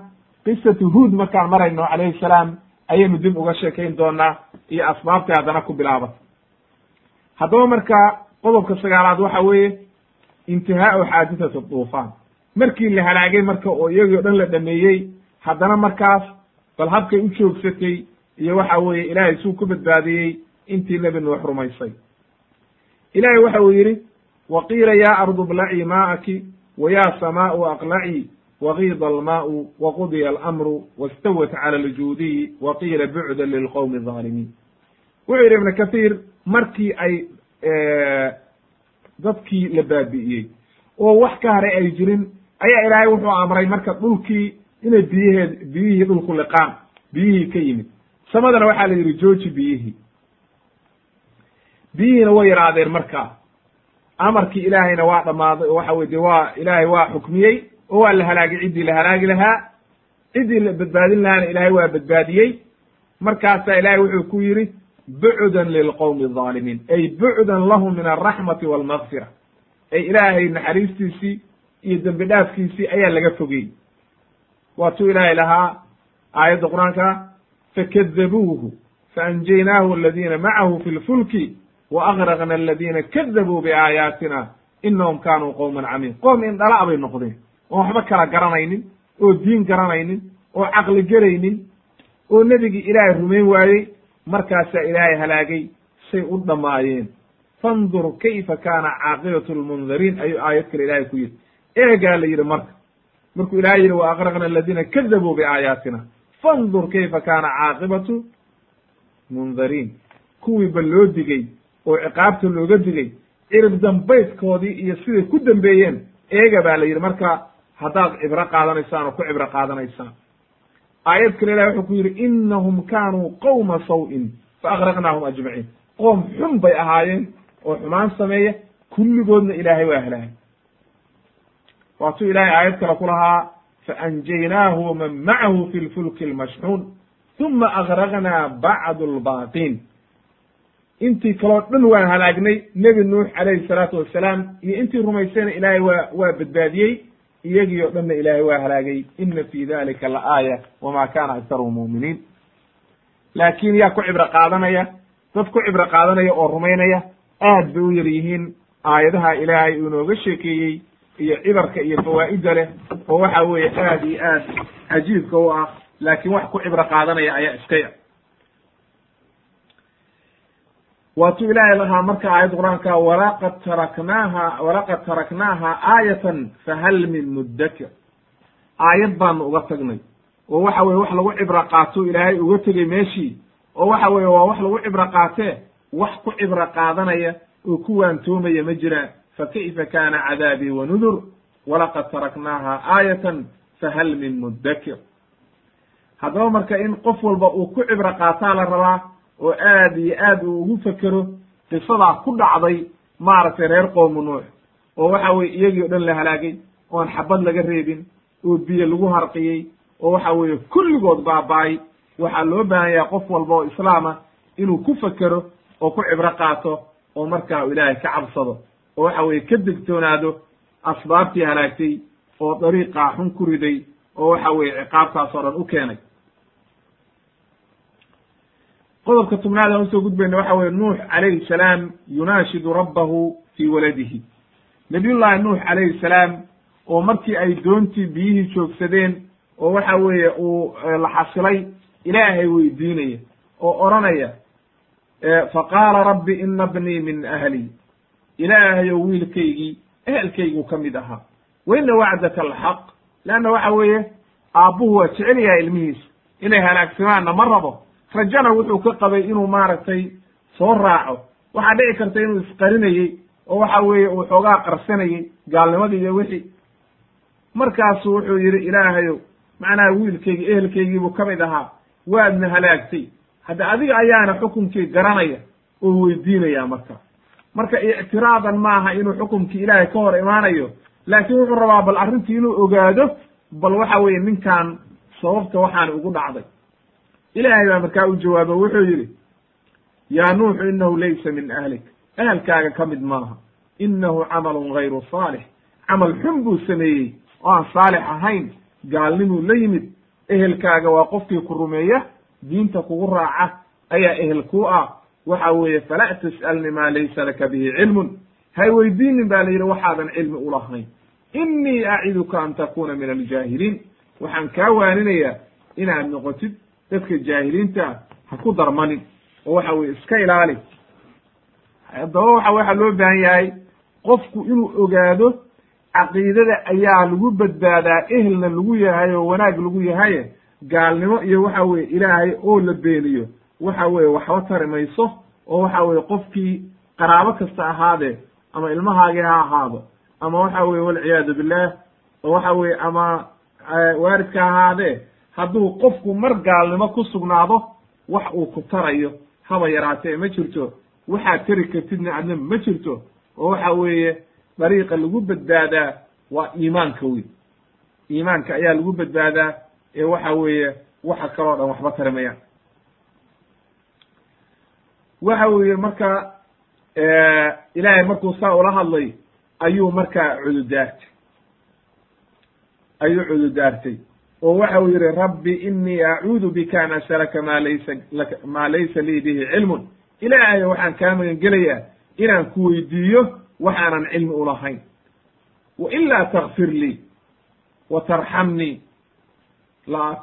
qisatu huud markaan marayno calayhi salaam ayaynu dib uga sheekayn doonaa iyo asbaabtay haddana ku bilaabatay haddaba marka qodobka sagaalaad waxa weeye intihaau xaadithatu duufaan. Markii la halaagay marka oo iyagii o dhan la dhameeyey haddana markaas bal habkay u joogsatay iyo waxa weeye ilaahay suu ku badbaadiyey intii nebi nuux rumaysay. Ilaahay waxa uu yidhi wa qiila yaa ardu blacii maa'aki wa yaa samaau aqlacii wagiida almaau waqudiya alamru wastawat cala aljuudiyi wa qiila bucdan lilqowmi alظaalimiin wuxuu yidhi ibnu kathiir markii ay dadkii la baabi'iyey. Oo wax ka haray ay jirin ayaa ilaahay wuxuu amray marka dhulkii inay biyaheed biyihii dhulku liqaan biyihii ka yimid. Samadana waxaa la yidhi jooji biyihii. Biyihiina way yaraadeen markaa amarkii ilaahayna waa dhammaaday oo waxa weye de waa ilaahay waa xukmiyey oo waa la halaagay ciddii la halaagi lahaa. Ciddii la badbaadin lahaana ilaahay waa badbaadiyey. Markaasaa ilaahay wuxuu ku yidhi bucdan lilqowmi alظaalimiin ay bucdan lahum min alraxmati walmagfira ay ilaahay naxariistiisii iyo dembi dhaafkiisii ayaa laga fogeyey waatuu ilaahay lahaa aayadda qur'aanka fakadabuuhu faanjaynaahu aladiina macahu fi lfulki waaqraqna aladiina kadabuu biaayaatina inahum kaanuu qowman camiin. Qoom indhala bay noqdeen oon waxba kala garanaynin oo diin garanaynin oo caqli gelaynin oo nebigii ilaahay rumayn waayey markaasaa ilaahay halaagay say u dhammaayeen fandur kayfa kaana caaqibatu lmundariin ayuu aayad kale ilahay ku yidhi. Eegaa la yidhi marka. Markuu ilahay yidhi wa aqraqna aladiina kadabuu biaayaatina fandur kayfa kaana caaqibatu mundariin kuwii ba loo digey oo ciqaabta looga digay cirib dambaydkoodii iyo siday ku dambeeyeen eega baa la yidhi marka haddaad cibro qaadanaysaan oo ku cibro qaadanaysaan aayad kale ilahi wuxuu ku yidhi inahum kaanuu qowma saw-in. Fa agraqnaahum ajmaciin. Qoom xun bay ahaayeen oo xumaan sameeya kulligoodna ilaahay waa halaagay waatuu ilaahay aayad kale ku lahaa faanjaynaahu waman macahu fi lfulki lmashxuun uma agraqnaa bacdu lbaaqiin intii kaloo dhan waan halaagnay nebi nuux calayhi salaatu wassalaam iyo intii rumaysayna ilaahay waa waa badbaadiyey iyagii o dhanna ilaahay waa halaagay ina fi dalika la aaya wama kana aktaruhum mu'miniin. Laakiin yaa ku cibro qaadanaya dad ku cibro qaadanaya oo rumaynaya aad bay u yar yihiin aayadaha ilaahay uu inooga sheekeeyey iyo cibarka iyo fawaa'idda leh oo waxa weeye aad iyo aad cajiibka u ah laakiin wax ku cibro qaadanaya ayaa iska yar waatuu ilaahay lahaa marka aayadda qur'aanka walaqad taraknaaha walaqad taraknaaha aayatan fahal min muddakir. Aayad baanu uga tagnay. Oo waxa weye wax lagu cibro qaato ilaahay uga tegey meeshii. Oo waxa weye waa wax lagu cibro qaatee wax ku cibro qaadanaya oo ku waantoomaya ma jiraan fa kayfa kaana cadaabii wa nudur? Walaqad taraknaaha aayatan fahal min muddakir. Haddaba marka in qof walba uu ku cibro qaataa la rabaa oo aad iyo aad uu ugu fekero qisadaa ku dhacday maaragtay reer qoomu nuux oo waxa weye iyagii o dhan la halaagay oon xabad laga reebin oo biyo lagu harqiyey oo waxa weeye kulligood baaba'ay. Waxaa loo baahan yahay qof walba oo islaama inuu ku fekero oo ku cibro qaato oo markaa u ilaahay ka cabsado oo waxa weeye ka degtoonaado asbaabtii halaagtay oo dariiqaa xun ku riday oo waxa weeye ciqaabtaas oo dhan u keenay qodobka tobnaad aan u soo gudbayna waxa weye nuux calayhi salaam yunaashidu rabbahu fii waladihi. Nabiyullahi nuux calayhi salaam oo markii ay doontii biyihii joogsadeen oo waxa weeye uu la xasilay ilaahay weydiinaya oo odhanaya faqaala rabbi ina bnii min ahli. Ilaahayow wiilkaygii ehelkaygu ka mid ahaa. Wa ina wacdaka alxaq leanna waxa weeye aabbuhu waa jecel yahay ilmihiisa. Inay halaagsamaanna ma rabo rajana wuxuu ka qabay inuu maaragtay soo raaco. Waxaa dhici karta inuu isqarinayey oo waxa weeye uu xoogaa qarsanayey gaalnimadii iyo wixii. Markaasu wuxuu yidhi ilaahayow macnaha wiilkaygii ehelkaygiibuu ka mid ahaa. Waadna halaagtay. Hadda adiga ayaana xukunkii garanaya oo weydiinaya marka. Marka ictiraadan maaha inuu xukumkii ilaahay ka hor imaanayo laakiin wuxuu rabaa bal arrintii inuu ogaado bal waxa weeye ninkan sababta waxaani ugu dhacday ilaahay baa markaa u jawaabo wuxuu yidhi yaa nuuxu inahu laysa min ahlik. Ahalkaaga ka mid maaha inahu camalun gayru saalix. Camal xun buu sameeyey oo aan saalix ahayn gaalnimuu la yimid ehelkaaga waa qofkii ku rumeeya diinta kugu raaca ayaa ehel ku ah. Waxa weeye fala tas'alni maa laysa laka bihi cilmun. Hay weydiinin ba la yidhi waxaadan cilmi ulahayn innii aciduka an takuna min aljaahiliin. Waxaan kaa waaninayaa inaad noqotid dadka jaahiliinta ah ha ku darmanin oo waxa weye iska ilaali. Haddaba waxa waxaa loo baahan yahay qofku inuu ogaado caqiidada ayaa lagu badbaadaa ehelna lagu yahay oo wanaag lagu yahaye gaalnimo iyo waxa weye ilaahay oo la beeniyo. Waxa weye waxba tari mayso oo waxa weye qofkii qaraabo kasta ahaadee ama ilmahaagii ha ahaado ama waxa weye walciyaadu billah oo waxa weye ama waaridka ahaadee hadduu qofku mar gaalnimo ku sugnaado wax uu ku tarayo haba yaraatee ma jirto. Waxaad tari kartidna adna ma jirto. Oo waxa weeye dariiqa lagu badbaadaa waa iimaanka wey iimaanka ayaa lagu badbaadaa ee waxa weeye waxa kaloo dhan waxba tarimayaan waxa weeye marka ilaahay markuu saa ula hadlay ayuu markaa cududaartay. Ayuu cududaartay oo waxa uu yihi rabbi inii acuudu bika an as'alaka ma laysa laka ma laysa lii bihi cilmun. Ilaahay waxaan kaa magan gelayaa inaan ku weydiiyo waxaanan cilmi ulahayn wa ilaa takfir lii wa tarxamnii la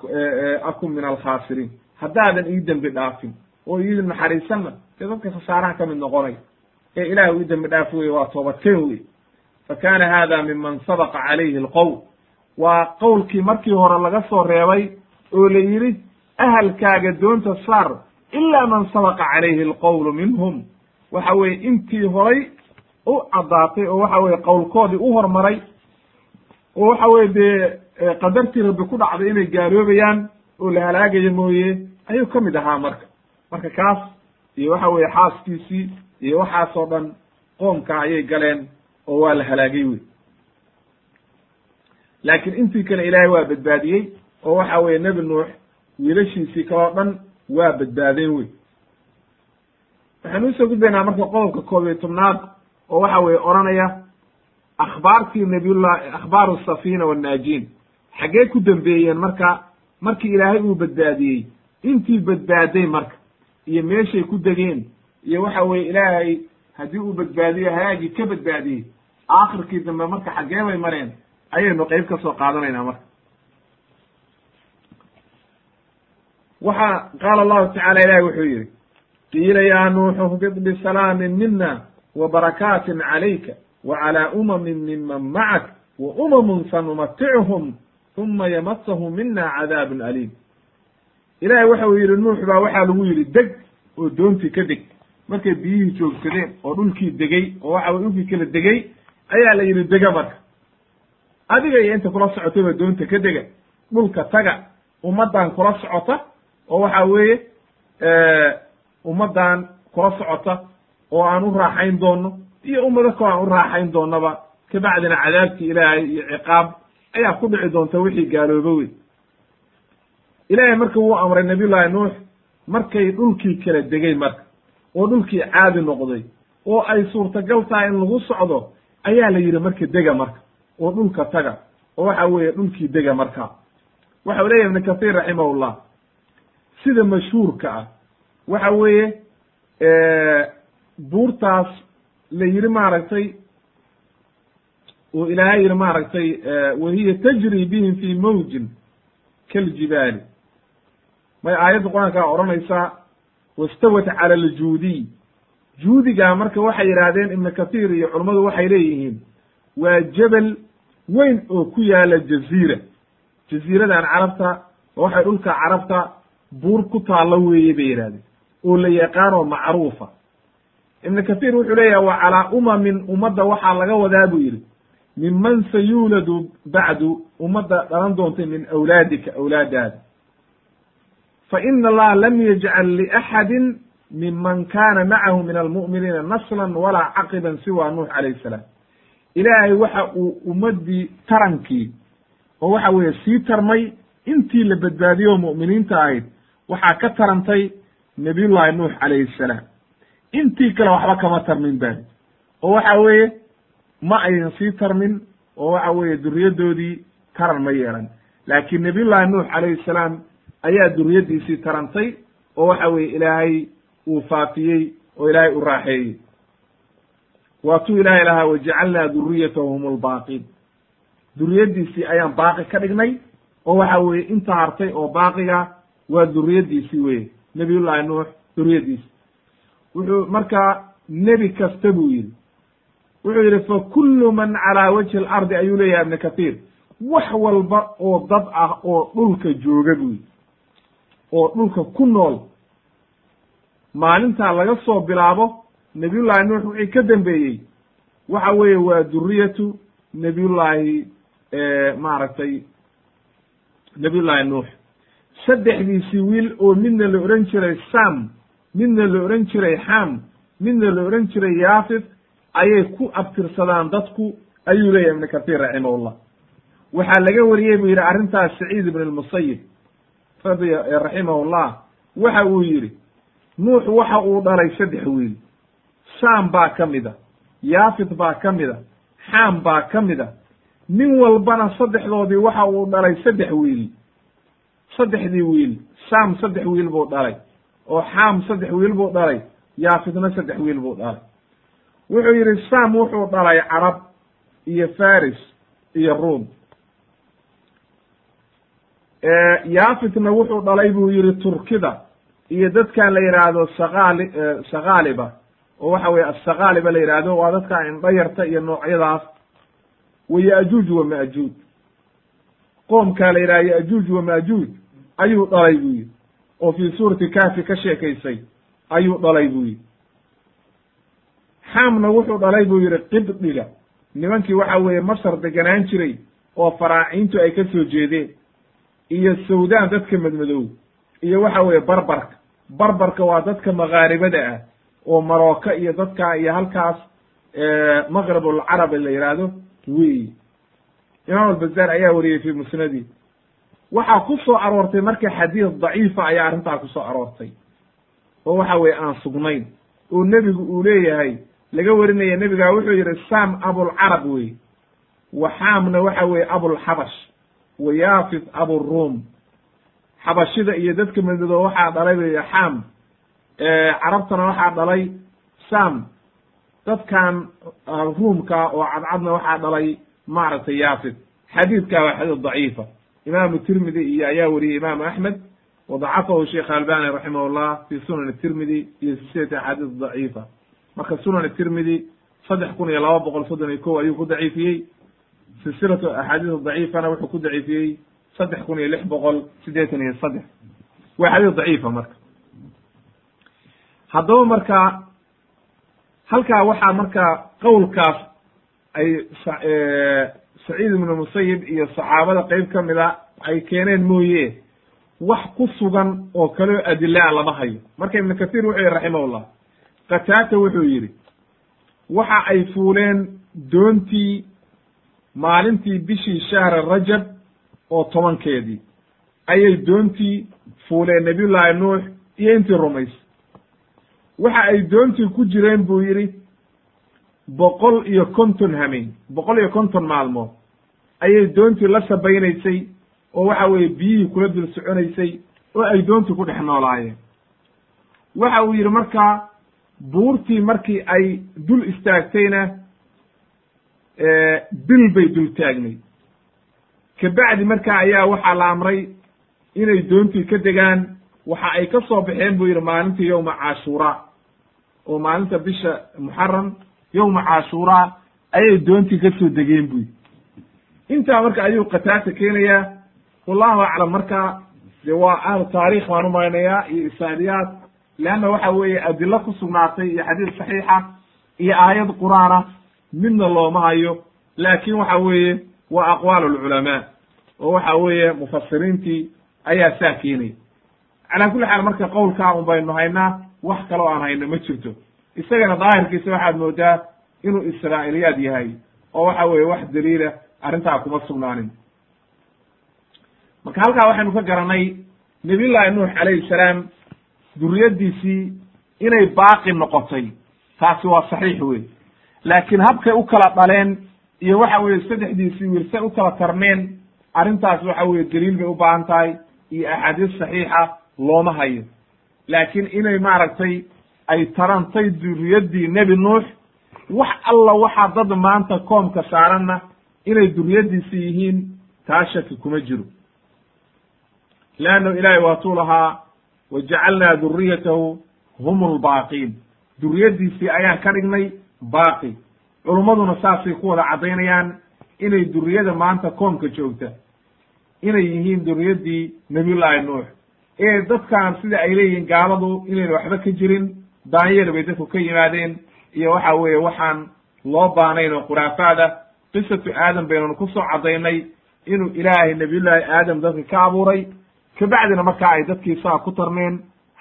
akun min alkhaasiriin haddaadan ii dembi dhaafin oo ii naxariisanna dee dadka khasaaraha ka mid noqonay ee ilaah ii dembi dhaaf weye waa toobadkeen wey fa kaana hada miman sabaqa calayhi alqowl waa qowlkii markii hore laga soo reebay oo la yidhi ahalkaaga doonta saar ilaa man sabaqa calayhi alqowlu minhum. Waxa weye intii horay u caddaatay oo waxa weye qowlkoodii u hormaray oo waxa weye dee qadartii rabbi ku dhacday inay gaaloobayaan oo la halaagayo mooye ayuu ka mid ahaa marka. Marka kaas iyo waxa weye xaaskiisii iyo waxaasoo dhan qoomka ayay galeen oo waa la halaagay wey laakiin intii kale ilaahay waa badbaadiyey oo waxa weye nebi nuux wiilashiisii kaloo dhan waa badbaadeen wey waxaan u soo gudbaynaa marka qodobka koob iyo tobnaad oo waxa weye odhanaya akhbaartii nabiyullahi akhbaaru safina wannaajiin xaggee ku dambeeyeen marka markii ilaahay uu badbaadiyey intii badbaaday marka iyo meeshay ku degeen iyo waxa weye ilaahay haddii uu badbaadiyo halaagii ka badbaadiyey aakhirkii dambe marka xaggee bay mareen ayaynu qeyb ka soo qaadanaynaa marka. Waxa qaala allahu tacala ilahi wuxuu yihi qiila ya nuuxu hbid bisalaamin mina wa barakaatin calayka wa calaa umamin miman macak wa umamun sanumatichum uma yamasahum mina cadaabun aliim. Ilahay waxa uu yidhi nuux baa waxaa lagu yidhi deg oo doontii ka deg. Markay biyihii joogsadeen oo dhulkii degey oo waxa weye dhulkii kala degey ayaa la yidhi dega marka adiga iyo inta kula socotayba doonta ka dega dhulka taga ummaddan kula socota oo waxa weeye ummaddan kula socota oo aan u raaxayn doono iyo ummado kaloo aan u raaxayn doonaba kabacdina cadaabtii ilaahay iyo ciqaab ayaa ku dhici doonta wixii gaalooba wey ilaahay marka wuu amray nabiyullaahi nuux markay dhulkii kala degay marka oo dhulkii caadi noqday oo ay suurtagal tahay in lagu socdo ayaa la yidhi marka dega marka oo dhulka taga oo waxa weeye dhulkii dega marka. Waxa u leyahy ibnu kahiir raximahullah sida mashhuurka ah. Waxa weeye buurtaas la yidhi maaragtay oo ilaahay yidhi maaragtay wahiya tajri bihim fi mawjin kaljibaali may aayadda qur'aankaa odhanaysaa wastawat cala aljuudiy juudigaa marka waxay yidhaahdeen ibnu kathiir iyo culummadu waxay leeyihiin waa jebel weyn oo ku yaalla jaziira. Jaziiradan carabta waxay dhulka carabta buur ku taallo weeye bay yidhahdeen oo la yaqaanoo macruufa. Ibnu kathiir wuxuu leeyahay wa calaa umamin ummadda waxaa laga wadaa buu yidhi. Minman sayuuladu bacdu ummadda dhalan doontay min awlaadika awlaadaada fa ina allaha lam yajcal liaxadin minman kaana macahu min almu'miniina naslan walaa caqiban siwa nuux calayh salaam ilaahay waxa uu ummaddii tarankii oo waxa weeye sii tarmay intii la badbaadiyo oo mu'miniinta ahayd waxaa ka tarantay nabiyullaahi nuux calayhi salaam. Intii kale waxba kama tarmin bani oo waxa weeye ma aynan sii tarmin oo waxa weeye duriyaddoodii taran ma yeelan. Laakiin nabiyullaahi nuux calayhi salaam ayaa duriyaddiisii tarantay oo waxa weeye ilaahay uu faafiyey oo ilaahay u raaxeeyey waatuu ilaahay lahaa wajacalnaa duriyatahu hum lbaaqiin duriyaddiisii ayaan baaqi ka dhignay oo waxa weeye inta hartay oo baaqiga waa duriyaddiisii weye nabiyullaahi nuux duriyaddiisi wuxuu markaa nebi kasta buu yidhi. Wuxuu yidhi fa kullu man calaa wajhi alardi ayuu leeyahay ibnu kathiir wax walba oo dad ah oo dhulka jooga buu yidhi. Oo dhulka ku nool maalintaa laga soo bilaabo nabiyullaahi nuux wixii ka dambeeyey. Waxa weeye waa duriyatu nebiyullaahi maaragtay nebiyullaahi nuux. Saddexdiisii wiil oo midna la odhan jiray sam midna la odhan jiray xam midna la odhan jiray yaafit ayay ku abtirsadaan dadku ayuu leeyahy ibnu kahiir raximahullah. Waxaa laga wariyey buu yidhi arrintaas saciid ibn lmusayib raximahullah. Waxa uu yidhi nuux waxa uu dhalay saddex wiil sam baa ka mid a. Yaafit baa ka mid a. Xam baa ka mid a. Nin walbana saddexdoodii waxa uu dhalay saddex wiil. Saddexdii wiil. Sam saddex wiil buu dhalay. Oo xam saddex wiil buu dhalay. Yaafitna saddex wiil buu dhalay. Wuxuu yidhi sam wuxuu dhalay carab iyo faris iyo ruum yaafitna wuxuu dhalay buu yihi turkida iyo dadkan la yidhaahdo saqaali saqaaliba oo waxa weye asaqaaliba la yidhaahdo waa dadka indhayarta iyo noocyadaas. Wa ya'juuj wa ma'juuj qoomkaa la yidhaha ya'juuj wa ma'juuj ayuu dhalay buu yihi oo fii suurati kaafi ka sheekaysay ayuu dhalay buu yihi xaamna wuxuu dhalay buu yihi qibdiga. Nimankii waxa weeye masar deganaan jiray oo faraaciintu ay ka soo jeedeen iyo sawdaan dadka madmadow iyo waxa weeye barbarka. Barbarka waa dadka makaaribada ah oo marooka iyo dadka iyo halkaas maqrab alcarabi la yidhaahdo wey. Imaam albazaar ayaa wariyey fi musnadi. Waxaa ku soo aroortay marka xadiis daciifa ayaa arrintaa ku soo aroortay. Oo waxa weye aan sugnayn. Oo nebigu uu leeyahay laga warinaya nebigaa wuxuu yidhi sam abulcarab wey. Waxaamna waxa weye abulxabash wa yaafit aburuum xabashida iyo dadka madmadoo waxaa dhalay bay xam carabtana waxaa dhalay sam. Dadkan ruumka oo cadcadna waxaa dhalay maaragtay yaafit xadiidka waa xadiid daciifa. Imaamu tirmidi iyo ayaa wariyey imaamu axmed. Wadacafahu sheekh albani raximah llah fi sunan tirmidi iyo silsilati axaadiis daciifa. Marka sunan tirmidi saddex kun iyo laba boqol soddon iyo ko ayuu ku daciifiyey. Silsilatu axaadiis daciifana wuxuu ku daciifiyey saddex kun iyo lix boqol siddeetan iyo saddex. Waa xadiis daciifa marka haddaba marka halkaa waxaa marka qowlkaas ay saciid ibnu musayib iyo saxaabada qeyb ka mid a ay keeneen mooye wax ku sugan oo kaleo adilaa lama hayo. Marka ibnu kathiir wuxuu yihi raximahullah qataata wuxuu yidhi waxa ay fuuleen doontii maalintii bishii shahra rajab oo tobankeedii ayay doontii fuuleen nabiyullaahi nuux iyo intii rumays waxa ay doontii ku jireen buu yidhi boqol iyo konton hameen boqol iyo konton maalmood. Ayay doontii la sabaynaysay oo waxa weeye biyihii kula dul soconaysay oo ay doontii ku dhex noolaayeen. Waxa uu yidhi markaa buurtii markii ay dul istaagtayna bil bay dul taagnay. Kabacdi markaa ayaa waxaa la amray inay doontii ka degaan waxa ay ka soo baxeen buu yidhi maalintii yowma cashuura oo maalinta bisha muxaram yowma cashuura ayay doontii ka soo degeen buy intaa marka ayuu qataata keenayaa wallahu aclam marka de waa ahlu taarikh baan umaynayaa iyo isaadiyaad leanna waxa weeye adilo ku sugnaatay iyo xadiis saxiixa iyo aayad qur'aana midna looma hayo laakin waxa weeye waa aqwaal alculamaa oo waxa weeye mufasiriintii ayaa saa keenaya. Calaa kulli xaal marka qowlkaa un baynu haynaa wax kaloo aan hayno ma jirto. Isagana daahirkiisa waxaad moodaa inuu israa'iliyaad yahay oo waxa weeye wax daliila arrintaa kuma sugnaanin. Marka halkaa waxaynu ka garanay nabiyullaahi nuux calayhi salaam duriyaddiisii inay baaqi noqotay. Taasi waa saxiix wey laakiin habkay u kala dhaleen iyo waxa weeye saddexdiisii say u kala tarmeen arrintaas waxa weeye daliil bay u baahan tahay iyo axaadiis saxiixa looma hayo laakiin inay maaragtay ay tarantay duriyaddii nebi nuux wax alla waxaa dad maanta koomka saaranna inay duriyaddiisi yihiin taa shaki kuma jiro. Leanno ilaahay waatuu lahaa wa jacalnaa duriyatahu hum lbaaqiin duriyaddiisii ayaan ka dhignay baaqi. Culummaduna saasay ku wada caddaynayaan inay duriyada maanta koomka joogta inay yihiin duriyaddii nebiyullaahi nuux ee dadkan sida ay leeyihiin gaaladu inayna waxba ka jirin daanyeel bay dadku ka yimaadeen iyo waxa weeye waxaan loo baanayn oo khuraafaada qisatu aadam baynanu ku soo caddaynay inuu ilaahay nabiyullaahi aadam dadka ka abuuray. Kabacdina markaa ay dadkii saa ku tarmeen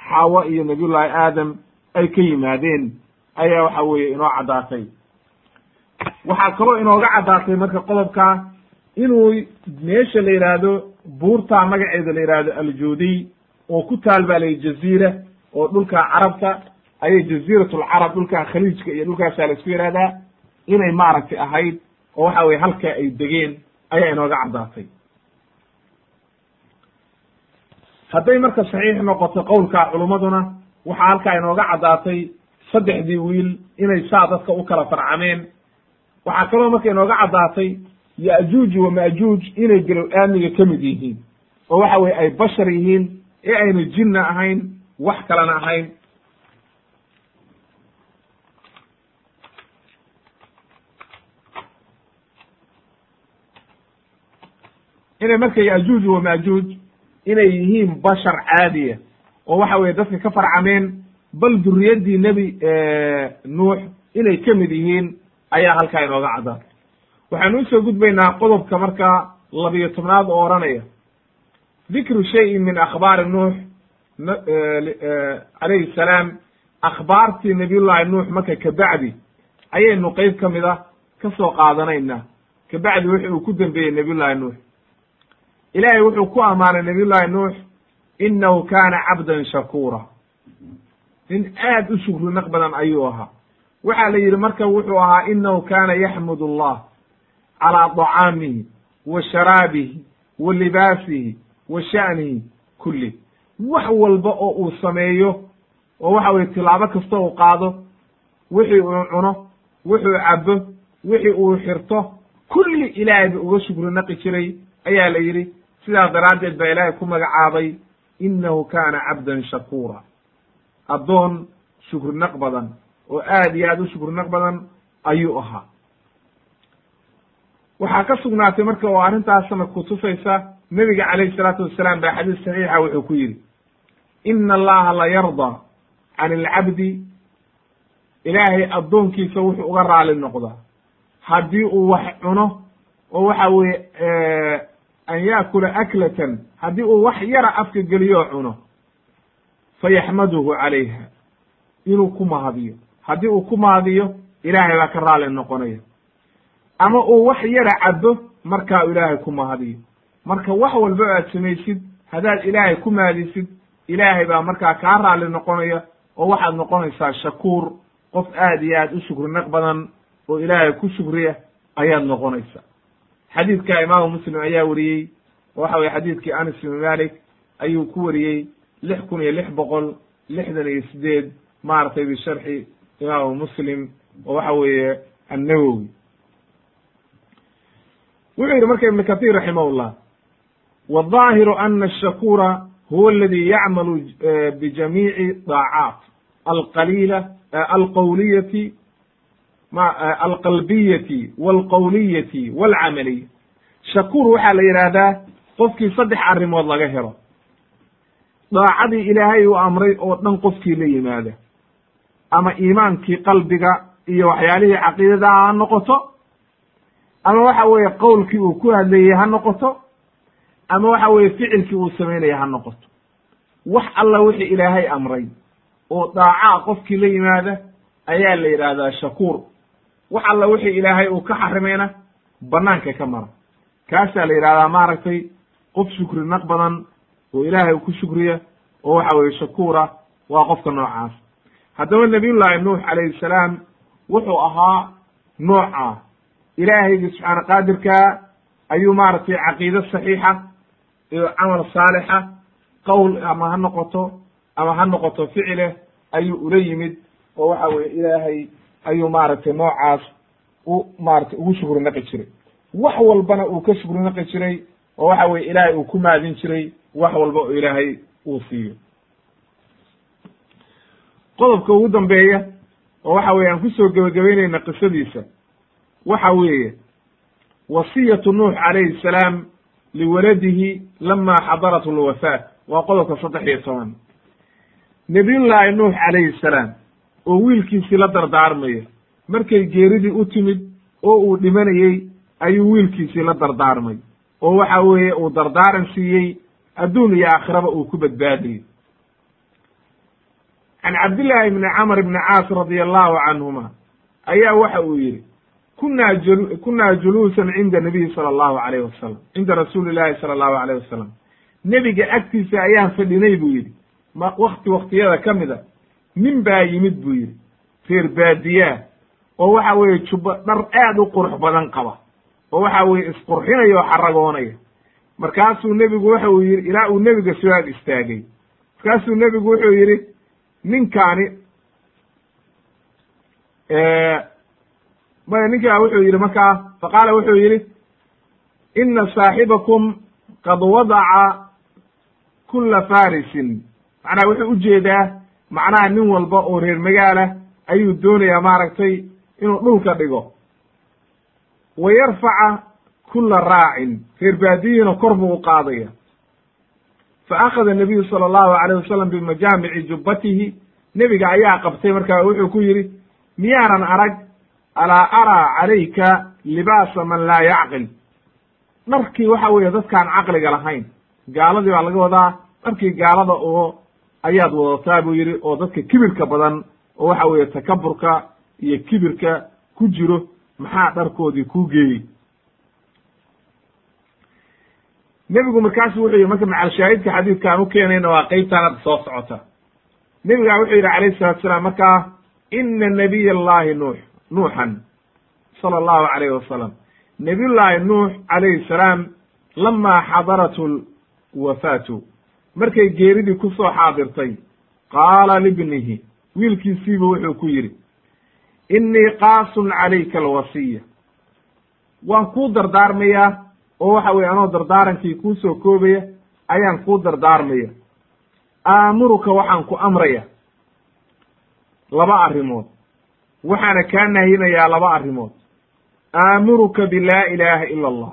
xaawo iyo nabiyullaahi aadam ay ka yimaadeen. Ayaa waxa weeye inoo caddaatay. Waxaa kaloo inooga caddaatay marka qodobka inuu meesha la yidhaahdo buurtaa magaceeda la yidhaahdo aljuudiy oo ku taal baa layihi jaziira oo dhulka carabta ayay jaziiratulcarab dhulka khaliijka iyo dhulkaasaa la isku yihahdaa inay maaragtay ahayd oo waxa weye halkaa ay degeen ayaa inooga caddaatay. Hadday marka saxiix noqoto qowlka culummaduna waxaa halkaa inooga caddaatay saddexdii wiil inay saa dadka u kala farcameen. Waxaa kaloo marka inooga caddaatay ya'juuj wa ma'juuj inay gelow aamiga ka mid yihiin oo waxa weye ay bashar yihiin ee aynu jinna ahayn wax kalena ahayn. Inay marka ya'juuj wa ma'juuj inay yihiin bashar caadiya oo waxa weye dadka ka farcameen bal duriyaddii nebi nuux inay ka mid yihiin ayaa halkaa inooga caddaa waxaanu u soo gudbaynaa qodobka markaa labiyo tobnaad oo odhanaya dikru shayin min akhbaari nuux calayhi salaam. Akhbaartii nabiyullahi nuux marka kabacdi ayaynu qeyb ka mid ah ka soo qaadanaynaa. Kabacdi wixi uu ku dembeeyey nabiyullahi nuux. Ilaahay wuxuu ku ammaanay nabiyullahi nuux inahu kaana cabdan shakuura. Nin aad u shukri naq badan ayuu ahaa. Waxaa la yidhi marka wuxuu ahaa inahu kaana yaxmud allah calaa طacaamihi wa sharaabihi wa libaasihi wa sha'nihi kulli. Wax walba oo uu sameeyo oo waxa weye tilaabo kasta uu qaado wixii uu cuno wuxuu cabo wixii uu xirto kulli ilaahay ba uga shukri naqi jiray ayaa la yidhi. Sidaas daraaddeed baa ilaahay ku magacaabay innahu kaana cabdan shakuura. Addoon shukri naq badan oo aad iyo aad u shukri naq badan ayuu ahaa. Waxaa ka sugnaatay marka oo arrintaasna kutusaysa nebiga calayhi salaatu wasalaam baa xadiis saxiixa wuxuu ku yidhi ina allaha la yarda can alcabdi ilaahay addoonkiisa wuxuu uga raali noqdaa. Haddii uu wax cuno oo waxa weeye an yaakula aklatan haddii uu wax yara afka geliyo cuno fayaxmaduhu calayha. Inuu ku mahadiyo. Haddii uu ku mahadiyo ilaahay baa ka raali noqonaya. Ama uu wax yara cabo markaa ilaahay ku mahadiyo marka wax walba aad samaysid haddaad ilaahay ku mahadisid ilaahay baa markaa kaa raali noqonaya oo waxaad noqonaysaa shakuur. Qof aad iyo aad u shukri naq badan oo ilaahay ku shukriya ayaad noqonaysaa. Xadiidka imaamu muslim ayaa wariyey oo waxa weye xadiidkii anas ibn malik ayuu ku wariyey lix kun iyo lix boqol lixdan iyo sideed maaragtay bisharxi imaamu muslim oo waxa weeye annawowi wuxuu yidhi marka ibn kathir raximahullah wالظaahiru ana الshakura huwa aladi yacmalu bijamiici daacaat alqaliila alqowliyati alqalbiyati walqowliyati walcamaliya shakuur waxaa la yidhaahdaa qofkii saddex arrimood laga helo daacadii ilaahay uu amray oo dhan qofkii la yimaada ama iimaankii qalbiga iyo waxyaalihii caqiidada ha noqoto ama waxa weeye qowlkii uu ku hadlayey ha noqoto ama waxa weeye ficilkii uu samaynaya ha noqoto. Wax alla wixii ilaahay amray oo daacaa qofkii la yimaada ayaa la yidhaahdaa shakuur. Wax alla wixii ilaahay uu ka xarimayna banaanka ka mara. Kaasaa la yidhahdaa maaragtay qof shukri naq badan oo ilaahay ku shukriya oo waxa weye shakuura waa qofka noocaas. Haddaba nabiyullaahi nuux calayhi salaam wuxuu ahaa nooca ilaahaygi subxaana qaadirkaa ayuu maaragtay caqiide saxiixa iyo camal saalixa qowl ama ha noqoto ama ha noqoto ficile ayuu ula yimid oo waxa weye ilaahay ayuu maaragtay noocaas u maratay ugu shukri naqi jiray. Wax walbana uu ka shukri naqi jiray oo waxa weye ilaahay uu ku maadin jiray wax walba oo ilaahay uu siiyo. Qodobka ugu dambeeya oo waxa weye aan ku soo gebagabeynayna qisadiisa waxa weeye wasiyatu nuux calayhi salaam liwaladihi lama xadarat lwafaat waa qodobka saddex iyo toban. nabiyullaahi nuux calayhi salaam oo wiilkiisii la dardaarmaya. markay geeridii u timid oo uu dhimanayey ayuu wiilkiisii la dardaarmay. oo waxa weeye uu dardaaran siiyey adduun iyo aakhiraba uu ku badbaadiyey. can cabdillaahi bni camr bni caas radia allahu canhuma ayaa waxa uu yidhi kunaa kunaa juluusan cinda nabiyi sala allahu alayh wasalam cinda rasuuli llahi sala allahu alayh wasalam nebiga agtiisa ayaan fadhinay buu yidhi. Ma wakti waktiyada ka mid a nin baa yimid buu yidhi. Reer baadiyaa oo waxa weeye jubbo dhar aad u qurux badan qaba oo waxa weeye isqurxinaya oo xaragoonaya markaasuu nebigu waxa uu yidhi ilaa uu nebiga soo ag istaagay. Markaasuu nebigu wuxuu yidhi ninkaani maya ninkaa wuxuu yidhi markaa faqaala wuxuu yidhi ina saaxibakum qad wadaca kula farisin macnaha wuxuu u jeedaa macnaha nin walba oo reer magaala ayuu doonayaa maaragtay inuu dhulka dhigo. Wa yarfaca kula raacin reer baadiyihina kor buu u qaadaya. Fa akhada nabiyu sala allahu alayh wasalam bimajaamici jubbatihi nebiga ayaa qabtay markaa wuxuu ku yidhi miyaanan arag alaa araa calayka libaasa man laa yacqil. Dharkii waxa weeye dadkaan caqliga lahayn gaaladii baa laga wadaa dharkii gaalada oo ayaad wadataa buu yidhi oo dadka kibirka badan oo waxa weeye takaburka iyo kibirka ku jiro maxaa dharkoodii kuu geeyey? Nebigu markaasu wuxuu yihi marka macalshaahidka xadiidka aan u keenayna waa qeybtaan soo socota. Nebigaa wuxuu yidhi calayhi salatu salaam markaa ina nabiy allahi nuux nuuxan sala allahu alayhi wasalam nabiyullaahi nuux calayhi salaam lamaa xadarathu lwafaatu markay geeridii ku soo xaadirtay qaala libnihi wiilkiisiiba wuxuu ku yidhi innii qaasun calayka alwasiya. Waan kuu dardaarmayaa oo waxa weye anoo dardaarankii kuu soo koobaya ayaan kuu dardaarmaya. Aamuruka waxaan ku amraya. Laba arrimood waxaana kaa nahyinayaa laba arrimood. Aamuruka bilaa ilaaha ila allah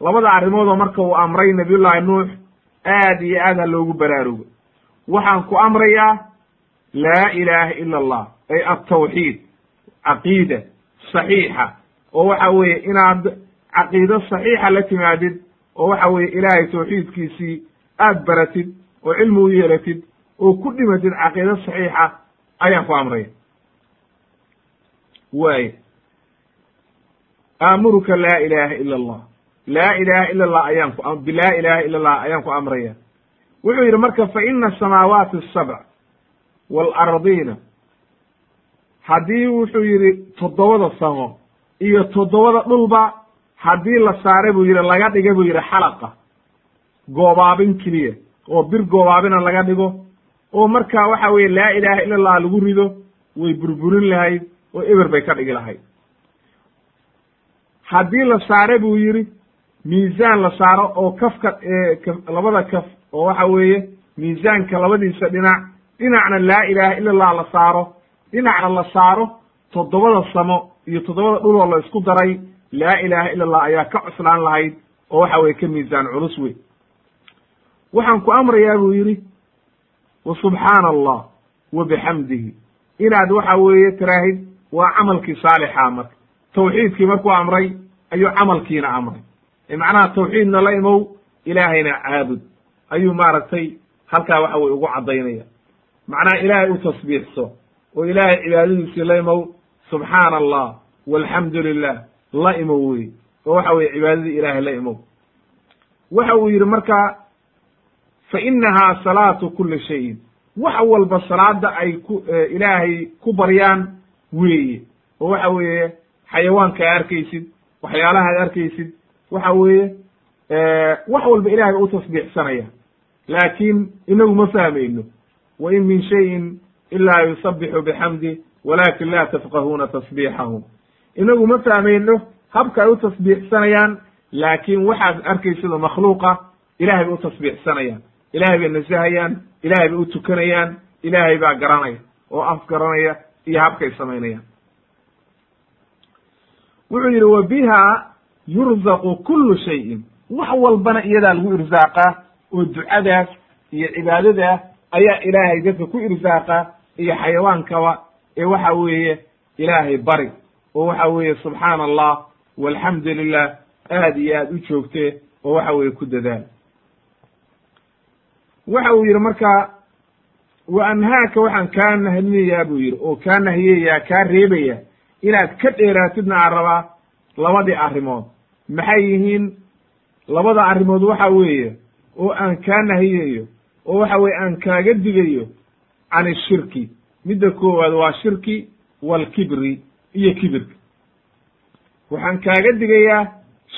labada arrimoodoo marka uu amray nabiyullaahi nuux aad iyo aad ha loogu baraarugo. Waxaan ku amrayaa laa ilaaha ila allah ay altawxiid caqiida saxiixa oo waxa weeye inaad caqiido saxiixa la timaadid oo waxa weeye ilaahay tawxiidkiisii aad baratid oo cilmi u yeelatid oo ku dhimatid caqiido saxiixa ayaan ku amraya waaya aamuruka laa ilaaha ila allah laa ilaha ila allah ayaan ku bilaa ilaha ila allah ayaan ku amraya. Wuxuu yidhi marka fa ina asamaawaati asabc waalardiina haddii wuxuu yidhi toddobada samo iyo toddobada dhulba haddii la saare buu yidhi laga dhiga buu yidhi xalaqa goobaabin keliya. Oo bir goobaabina laga dhigo. Oo marka waxa weye laa ilaha ila allah lagu rido way burburin lahayd oo eber bay ka dhigi lahayd. Haddii la saare buu yidhi miisaan la saaro oo kafka labada kaf oo waxa weeye miisaanka labadiisa dhinac dhinacna laa ilaha ila allah la saaro dhinacna la saaro toddobada samo iyo toddobada dhuloo la isku daray laa ilaha ila allah ayaa ka cuslaan lahayd oo waxa weye ka miisaan culus wey waxaan ku amrayaa buu yidhi wa subxaana allah wa bixamdihi inaad waxa weeye tiraahid waa camalkii saalixa marka tawxiidkii markuu amray ayuu camalkiina amray. Macnaha tawxiidna la imow ilaahayna caabud. Ayuu maaragtay halkaa waxa weye ugu caddaynaya macnaha ilaahay u tasbiixso oo ilaahay cibaadadiisii la imow subxaana allah walxamdu lilah la imow wey oo waxa weye cibaadadii ilaahay la imow. Waxa uu yidhi marka fa inahaa salaatu kuli shayin. Wax walba salaada ay ku ilaahay ku baryaan weeye oo waxa weeye xayawaanka arkaysid waxyaalaha ad arkaysid waxa weeye wax walba ilahay u tasbiixsanaya. Laakiin inagu ma fahmayno. Wa in min shayin ilaa yusabixu bixamdi walakin la tafqahuuna tasbiixahum. Inagu ma fahmayno habka ay u tasbiixsanayaan laakiin waxaad arkaysido makhluuqa ilahay bay u tasbiixsanayaan. Ilahay bay nasahayaan ilahay bay u tukanayaan ilaahay baa garanaya. Oo af garanaya iyo habkay samaynayaan wuxuu yidhi wa biha yurzaqu kullu shayin. Wax walbana iyadaa lagu irsaaqaa oo ducadaas iyo cibaadadaas ayaa ilaahay dadka ku irsaaqa iyo xayawaankaba ee waxa weeye ilaahay bari. Oo waxa weeye subxaana allah walxamdu lilah aad iyo aad u joogte oo waxa weeye ku dadaal. Waxa uu yidhi marka wa anhaaka waxaan kaa nahniyayaa buu yidhi. Oo kaa nahiyayaa kaa reebaya inaad ka dheeraatidna aan rabaa labadii arrimood. Maxay yihiin? Labada arrimood waxa weeye oo aan kaa nahiyayo oo waxa weye aan kaaga digayo can ishirki midda koowaad waa shirki waalkibri iyo kibirka waxaan kaaga digayaa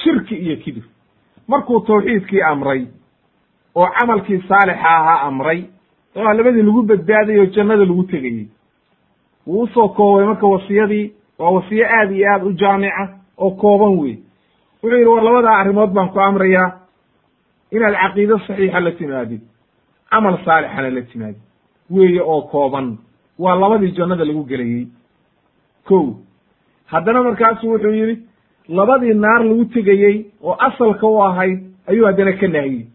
shirki iyo kibir. Markuu tawxiidkii amray oo camalkii saalixa ahaa amray oo a labadii lagu badbaadayay oo jannada lagu tegayey wuu u soo koobay marka wasiyadii waa wasiye aad iyo aad u jaamica oo kooban wey wuxuu yidhi war labadaa arrimood baan ku amrayaa inaad caqiido saxiixa la timaadid camal saalixana la timaadid weeye oo kooban. Waa labadii jannada lagu gelayey ko haddana markaasu wuxuu yidhi labadii naar lagu tegayey oo asalka u ahayd ayuu haddana ka nahiyey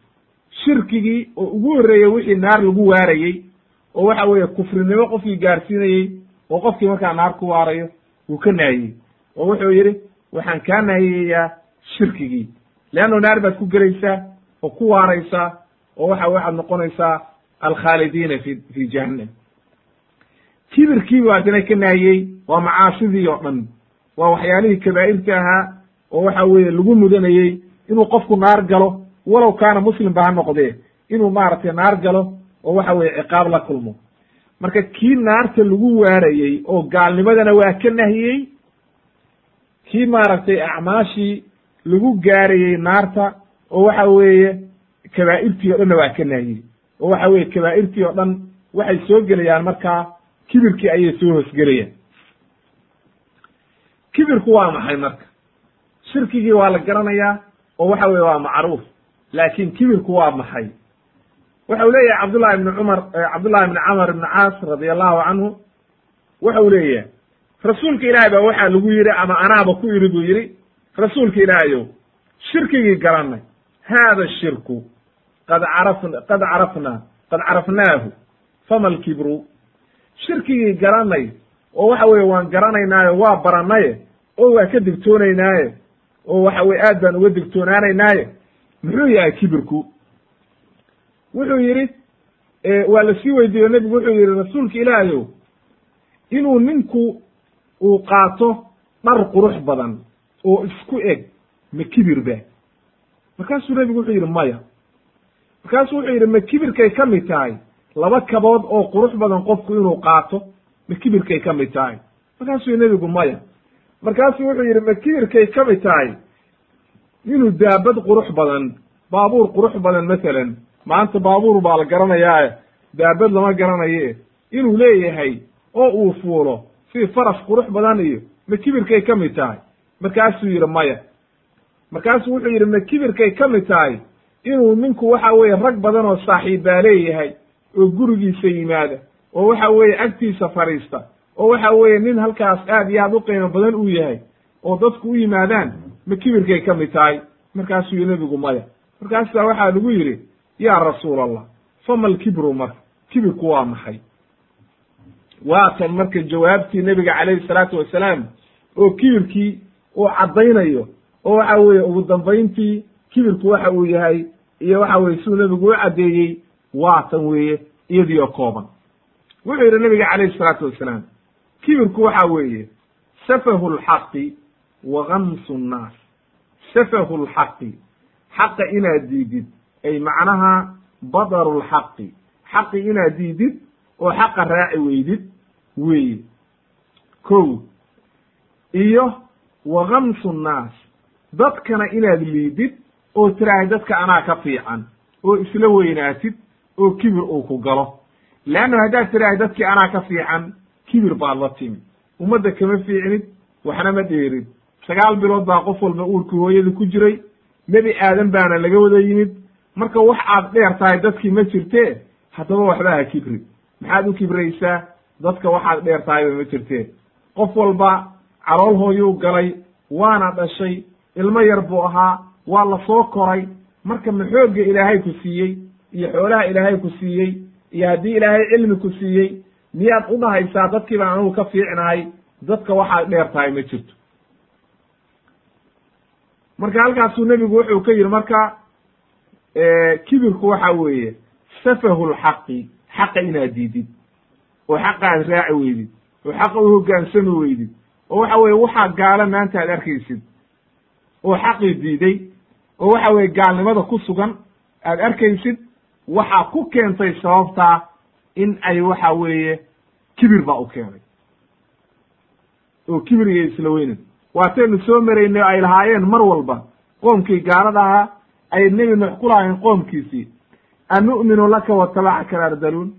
shirkigii oo ugu horreeyey wixii naar lagu waarayey oo waxa weeye kufrinimo qofkii gaarsiinayey oo qofkii markaa naar ku waarayo wuu ka naahiyey oo wuxuu yidhi waxaan kaa naahiyayaa shirkigii leanno naar baad ku gelaysaa oo ku waaraysaa oo waxa waxaad noqonaysaa alkhaalidiina fi fi jahannam. Kibirkii buu haddana ka naahiyey waa macaasidii oo dhan. Waa waxyaalihii kabaa'irta ahaa oo waxa weeye lagu mudanayey inuu qofku naar galo walow kaana muslimba ha noqdee inuu maaragtay naar galo oo waxa weeye ciqaab la kulmo. Marka kii naarta lagu waarayey oo gaalnimadana waa ka nahiyey kii maaragtay acmaashii lagu gaarayey naarta oo waxa weeye kabaa'irtii o dhanna waa ka nahiyey. Oo waxa weeye kabaa'irtii oo dhan waxay soo gelayaan markaa kibirkii ayay soo hoosgelayaan. Kibirku waa maxay marka? Shirkigii waa la garanayaa oo waxa weye waa macruuf laakin kibirku waa maxay? Waxa u leeyahay cabdullahi ibni cumar cabdullahi ibni camar ibni caas radi allahu canhu waxa u leeyahay rasuulka ilaahay baa waxaa lagu yidhi ama anaaba ku yidhi buu yidhi rasuulka ilaahayow shirkigii garanay haada shirku qad caraf qad carafna qad carafnaahu fama alkibru shirkigii garanay oo waxa weye waan garanaynaayo waa baranaye oo waa ka digtoonaynaaye oo waxa weye aad baan uga digtoonaanaynaaye muxuu yahay kibirku? Wuxuu yidhi waa la sii weydiiyo nebigu wuxuu yidhi rasuulka ilaahayow inuu ninku uu qaato dhar qurux badan oo isku eg ma kibir ba markaasuu nebigu wuxuu yidhi maya. Markaasuu wuxuu yidhi ma kibirkay ka mid tahay? Laba kabood oo qurux badan qofku inuu qaato ma kibirkay ka mid tahay? Markaasuu nebigu maya. Markaasuu wuxuu yidhi ma kibirkay ka mid tahay inuu daabad qurux badan baabuur qurux badan masalan maanta baabuur baa la garanayaae daabad lama garanaye inuu leeyahay oo uu fuulo si faras qurux badan iyo ma kibirkay ka mid tahay. Markaasuu yidhi maya. Markaasuu wuxuu yidhi ma kibirkay ka mid tahay inuu ninku waxa weeye rag badan oo saaxiibbaa leeyahay oo gurigiisa yimaada oo waxa weeye agtiisa fadhiista oo waxa weeye nin halkaas aad iyo aad u qiimo badan uu yahay oo dadku u yimaadaan ma kibirkay ka mid tahay markaasuu yidhi nebigu maya markaasaa waxaa lagu yidhi yaa rasuul allah fama alkibru marka kibirku waa maxay? Waatan marka jawaabtii nebiga calayhi salaatu wasalaam oo kibirkii uu caddaynayo oo waxa weeye ugu dambayntii kibirku waxa uu yahay iyo waxa weye siduu nebigu u caddeeyey waatan weeye iyadii oo kooban. Wuxuu yidhi nebiga calayhi salaatu wasalaam kibirku waxa weeye safahu lxaqi wa gamsu nnaas safahu lxaqi xaqa inaad diidid ay macnaha badaru lxaqi xaqi inaad diidid oo xaqa raaci weydid weeye kow iyo wa gamsu nnaas dadkana inaad liidid oo tiraahid dadka anaa ka fiican oo isla weynaatid oo kibir uu ku galo leanno haddaad tiraahid dadkii anaa ka fiican kibir baad la timi ummadda kama fiicnid waxna ma dheerid sagaal bilood baa qof walba uurkii hooyada ku jiray. Nebi aadan baana laga wada yimid. Marka wax aad dheer tahay dadkii ma jirtee haddaba waxba ha kibri maxaad u kibraysaa? Dadka waxaad dheer tahayba ma jirtee qof walba calool hooyuu galay waana dhashay ilmo yar buu ahaa waa la soo koray. Marka ma xoogga ilaahay ku siiyey iyo xoolaha ilaahay ku siiyey iyo haddii ilaahay cilmi ku siiyey miyaad u dhahaysaa dadkii baan anugu ka fiicnahay? Dadka waxaad dheer tahay ma jirto marka halkaasuu nebigu wuxuu ka yidhi marka kibirku waxa weeye safahu lxaqi xaqa inaad diidid oo xaqa aad raaci weydid oo xaqa u hoggaansami weydid oo waxa weye waxaa gaalo maanta aad arkaysid oo xaqii diiday oo waxa weye gaalnimada ku sugan aad arkaysid waxaa ku keentay sababtaa in ay waxa weeye kibir baa u keenay. Oo kibir iyo isla weynan waataynu soo maraynay ay lahaayeen mar walba. Qoomkii gaalada ahaa ay nebi nuux ku lahaayeen qoomkiisii. Anu'minu laka watabacaka alardaluun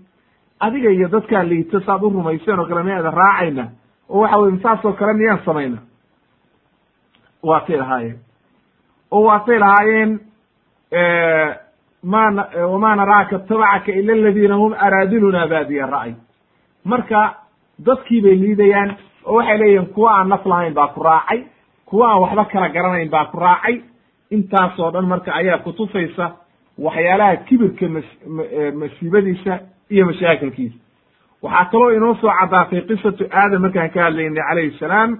adiga iyo dadkaa liito saad u rumayseen oo kale miyaada raacayna? Oo waxa weye saasoo kale miyaan samayna? Waatay lahaayeen. Oo waatay lahaayeen ma wama naraaka tabacaka ila aladiina hum araadiluna baadiya ra'y marka dadkii bay liidayaan oo waxay leeyihiin kuwa aan naf lahayn baa ku raacay kuwa aan waxba kala garanayn baa ku raacay. Intaasoo dhan marka ayaa kutusaysa waxyaalaha kibirka mas masiibadiisa iyo mashaakilkiisa. Waxaa kaloo inoo soo caddaatay qisatu aadam markaan ka hadlaynay calayhi salaam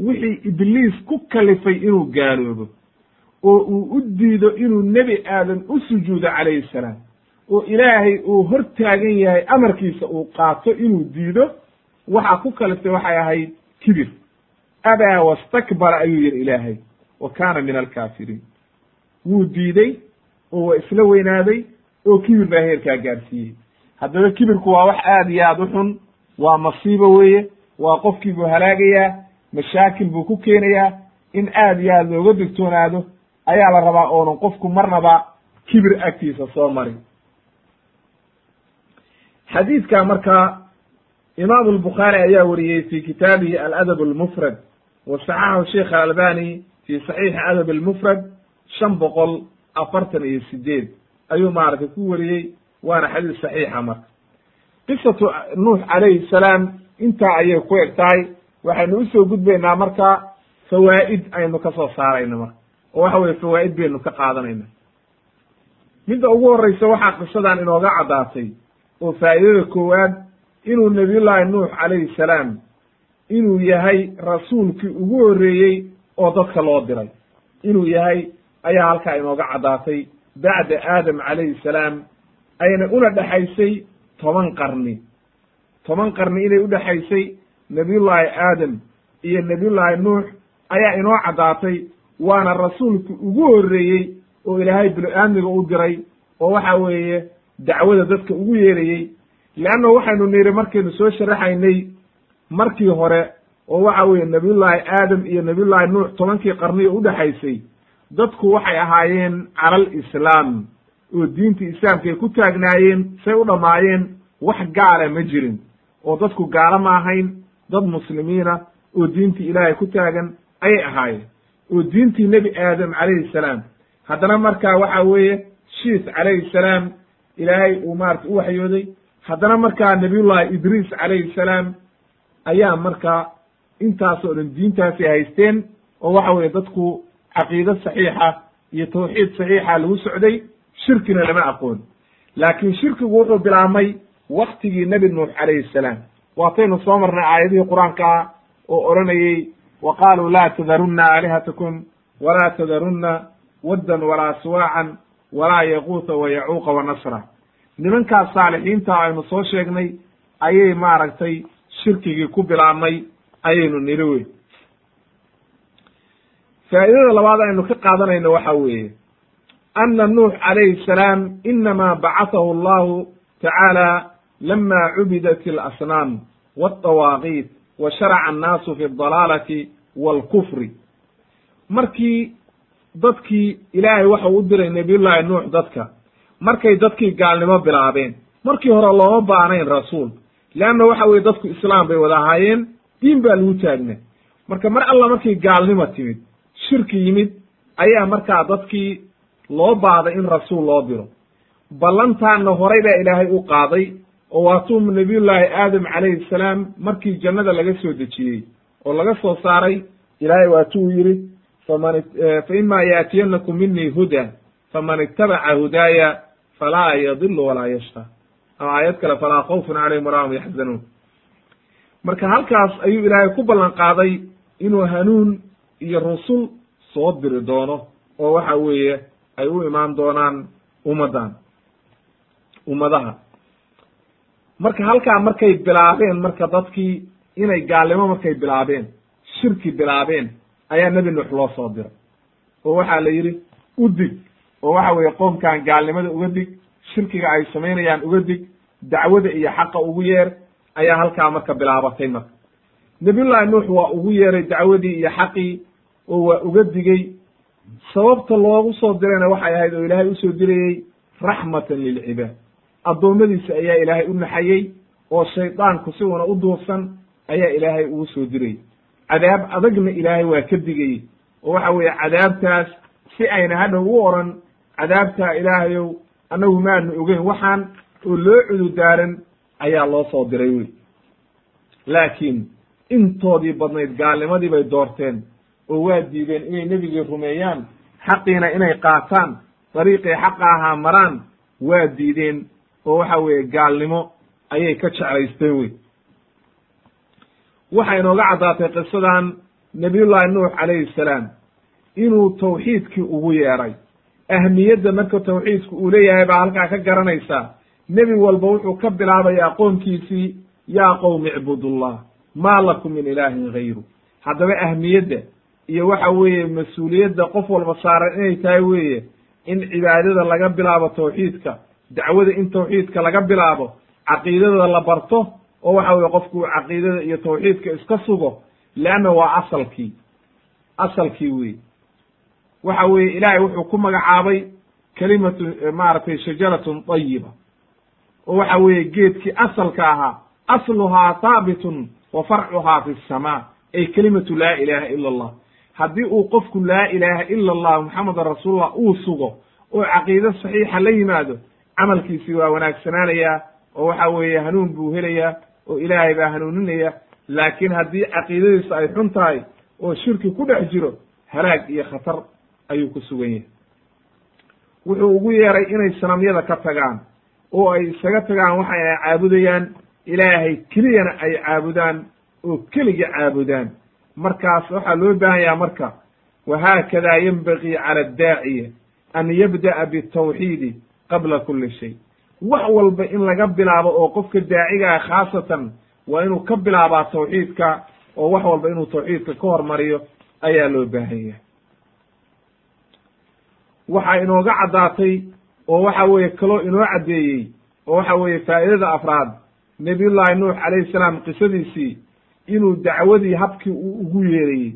wixii ibliis ku kalifay inuu gaaloobo oo uu u diido inuu nebi aadam u sujuudo calayhi salaam oo ilaahay uu hor taagan yahay amarkiisa uu qaato inuu diido waxaa ku kaliftay waxay ahayd kibir. Abaa wastakbara ayuu yihi ilaahay wa kaana min alkaafiriin. Wuu diiday oo waa isla weynaaday oo kibir baa heerkaa gaarsiiyey haddaba kibirku waa wax aad iyo aad u xun waa masiibo weeye waa qofkii buu halaagayaa mashaakil buu ku keenayaa. In aad iyo aad looga digtoonaado ayaa la rabaa oonan qofku marnaba kibir agtiisa soo marin. Xadiidka marka imaamu albukhaari ayaa wariyey fi kitaabihi aladab almufrad wa saxaxahu sheikh alalbani fi saxiixi adab almufrad shan boqol afartan iyo sideed ayuu maaragtay ku wariyey waana xadiis saxiixa marka. Qisatu nuux calayhi salaam intaa ayay ku eg tahay waxaynu u soo gudbaynaa marka fawaa'id aynu ka soo saarayna marka. Oo waxa weye fawaa'id baynu ka qaadanayna. Midda ugu horreysa waxaa qisadan inooga caddaatay oo faa'idada koowaad inuu nabiyullaahi nuux calayhi salaam inuu yahay rasuulkii ugu horreeyey oo dadka loo diray. Inuu yahay ayaa halkaa inooga caddaatay bacda aadam calayhi salaam ayna una dhexaysay toban qarni. Toban qarni inay udhexaysay nebiyullaahi aadam iyo nebiyullaahi nuux ayaa inoo caddaatay waana rasuulkii ugu horreeyey oo ilaahay binu-aadmiga u diray oo waxa weeye dacwada dadka ugu yeerayey leanna waxaynu niri markaynu soo sharaxaynay markii hore oo waxa weeye nebiyullaahi aadam iyo nebiyullaahi nuux tobankii qarni oo udhexaysay dadku waxay ahaayeen calal islaam oo diintii islaamka ay ku taagnaayeen say u dhammaayeen wax gaala ma jirin oo dadku gaalo ma ahayn dad muslimiina oo diintii ilaahay ku taagan ayay ahaayeen oo diintii nebi aadam calayhi salaam haddana markaa waxa weeye shiis calayhi salaam ilaahay uu maarata u waxyooday haddana markaa nabiyullahi idriis calayhi salaam ayaa markaa intaasoo dhan diintaasi haysteen oo waxa weeye dadku caqiide saxiixa iyo tawxiid saxiixa lagu socday shirkina lama aqoon. Laakiin shirkigu wuxuu bilaabmay waktigii nebi nuux calayhi salaam. Waataynu soo marnay aayadihii qur'aanka ah oo odhanayey wa qaaluu laa tadarunna aalihatakum walaa tadarunna waddan walaa suwaacan walaa yaquuta wa yacuuqa wa nasra nimankaas saalixiinta aynu soo sheegnay ayay maaragtay shirkigii ku bilaabmay ayaynu niri wey faa'idada labaad aynu ka qaadanayno waxa weeye ana nuux calayhi salaam inama bacatahu allahu tacaala lama cubidat alasnaam walطawaaqiit wa sharaca annaasu fi aldalaalati waalkufri markii dadkii ilaahay waxau u diray nebiyullaahi nuux dadka markay dadkii gaalnimo bilaabeen. Markii hore looma baanayn rasuul. Leanna waxa weye dadku islaam bay wada ahaayeen. Diin baa lagu taagnaa marka mar alla markii gaalnimo timid shirki yimid ayaa markaa dadkii loo baaday in rasuul loo diro ballantaana horay baa ilaahay u qaaday oo waatuu nabiyullaahi aadam calayhi salaam markii jannada laga soo dejiyey oo laga soo saaray. Ilaahay waatuu yidhi faman fa ima yaatiyanakum minii huda faman itabaca hudaaya falaa yadilu walaa yashqa ama aayad kale falaa khawfun calayhim walaa hum yaxzanuun marka halkaas ayuu ilaahay ku ballan qaaday inuu hanuun iyo rusul soo diri doono oo waxa weeye ay u imaan doonaan ummaddan ummadaha marka halkaa markay bilaabeen marka dadkii inay gaalnimo markay bilaabeen shirki bilaabeen ayaa nebi nuux loo soo diray oo waxaa la yidhi u dig oo waxa weeye qoomkan gaalnimada uga dig shirkiga ay samaynayaan uga dig dacwada iyo xaqa ugu yeer ayaa halkaa marka bilaabatay marka. Nabiyullaahi nuux waa ugu yeeray dacwadii iyo xaqii oo waa uga digey sababta loogu soo dirayna waxay ahayd oo ilaahay u soo dirayey raxmatan lilcibaad addoommadiisa ayaa ilaahay u naxayey oo shaydaanku si una u duufsan ayaa ilaahay ugu soo dirayey cadaab adagna ilaahay waa ka digayey oo waxa weeye cadaabtaas si ayna hadhow u oran cadaabtaa ilaahayow annagu maanu ogeyn waxaan oo loo cududaaran ayaa loo soo diray wey. Laakiin intoodii badnayd gaalnimadii bay doorteen oo waa diideen inay nebigii rumeeyaan xaqiina inay qaataan dariiqii xaqa ahaa maraan waa diideen oo waxa weeye gaalnimo ayay ka jeclaysteen wey. Waxay inooga caddaatay qisadan nabiyullaahi nuux calayhi salaam inuu tawxiidkii ugu yeeray ahmiyadda marka tawxiidku uu leeyahay baa halkaa ka garanaysaa nebi walba wuxuu ka bilaabayaa qoonkiisii yaa qowmi icbudullah maa lakum min ilaahin gayru haddaba ahmiyadda iyo waxa weeye mas'uuliyadda qof walba saaran inay tahay weeye in cibaadada laga bilaabo tawxiidka dacwada in tawxiidka laga bilaabo caqiidada la barto oo waxa weye qofku caqiidada iyo tawxiidka iska sugo leanna waa asalkii asalkii wey waxa weeye ilaahay wuxuu ku magacaabay kelimatu maaragtay shajaratun tayiba oo waxa weeye geedkii asalka ahaa asluhaa haabitun wa farcuhaa fi samaa ay kelimatu laa ilaaha ila allah. Haddii uu qofku laa ilaaha ila allah muxamedan rasuulullah uu sugo oo caqiide saxiixa la yimaado camalkiisii waa wanaagsanaanayaa oo waxa weeye hanuun buu helayaa oo ilaahay baa hanuuninaya laakiin haddii caqiidadiisu ay xun tahay oo shirki ku dhex jiro halaag iyo khatar ayuu ku sugan yahay. Wuxuu ugu yeeray inay sanamyada ka tagaan oo ay isaga tagaan waxa ay caabudayaan ilaahay keliyana ay caabudaan oo keliga caabudaan. Markaas waxaa loo baahanyaa marka wahaakada yenbagii cala addaaciya an yabda'a bitawxiidi qabla kuli shay. Wax walba in laga bilaabo oo qofka daacigaa khaasatan waa inuu ka bilaabaa tawxiidka oo wax walba inuu tawxiidka ka hormariyo ayaa loo baahan yahay waxaa inooga caddaatay oo waxa weeye kaloo inoo caddeeyey oo waxa weeye faa'idada afraad nabiyullaahi nuux calayhi salaam qisadiisii inuu dacwadii habkii uu ugu yeerayey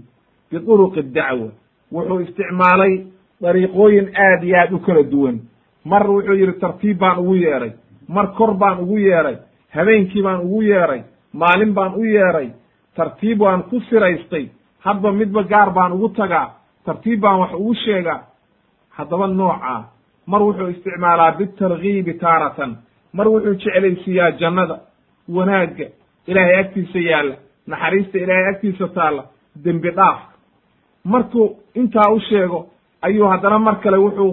biduruqi dacwa. Wuxuu isticmaalay dariiqooyin aad iyo aad u kala duwan. Mar wuxuu yidhi tartiib baan ugu yeeray mar kor baan ugu yeeray habeenkii baan ugu yeeray maalin baan u yeeray tartiib baan ku siraystay. Hadba midba gaar baan ugu tagaa. Tartiib baan wax ugu sheegaa haddaba noocaa mar wuxuu isticmaalaa bitargiibi taaratan. Mar wuxuu jeclaysiiyaa jannada wanaagga ilaahay agtiisa yaalla naxariista ilaahay agtiisa taalla dembi dhaaf. Markuu intaa u sheego ayuu haddana mar kale wuxuu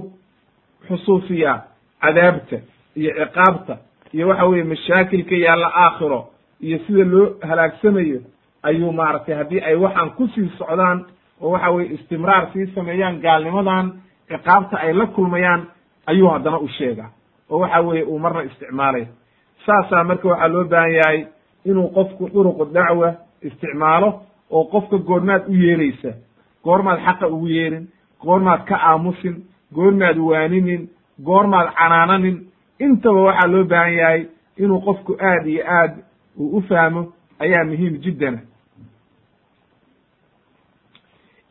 xusuusiyaa cadaabta iyo ciqaabta iyo waxa weeye mashaakilka yaalla aakhiro iyo sida loo halaagsamayo ayuu maaragtay haddii ay waxaan ku sii socdaan oo waxa weye istimraar sii sameeyaan gaalnimadan ciqaabta ay la kulmayaan ayuu haddana u sheegaa oo waxa weeye uu marna isticmaalaya saasaa marka waxaa loo baahan yahay inuu qofku duruqu dacwa isticmaalo oo qofka goormaad u yeeraysa goormaad xaqa ugu yeerin goormaad ka aamusin goormaad waaninin goormaad canaananin. intaba waxaa loo baahan yahay inuu qofku aad iyo aad uu u fahmo ayaa muhiim jiddana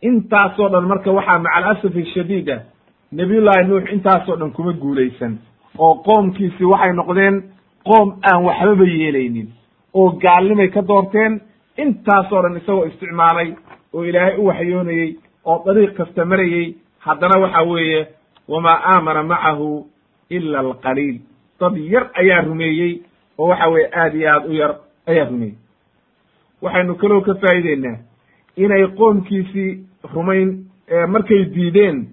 intaasoo dhan marka waxaa maca alasafi shadiid ah nabiyullaahi nuux intaasoo dhan kuma guulaysan oo qoomkiisi waxay noqdeen qoom aan waxbaba yeelaynin oo gaalnimay ka doorteen intaasoo dhan isagoo isticmaalay oo ilaahay u waxyoonayey oo dariiq kasta marayey haddana waxa weeye wamaa aamana macahu ila alqaliil. Dad yar ayaa rumeeyey oo waxa weeye aad iyo aad u yar ayaa rumeeyey. Waxaynu kaloo ka faa'ideynaa inay qoomkiisii rumayn markay diideen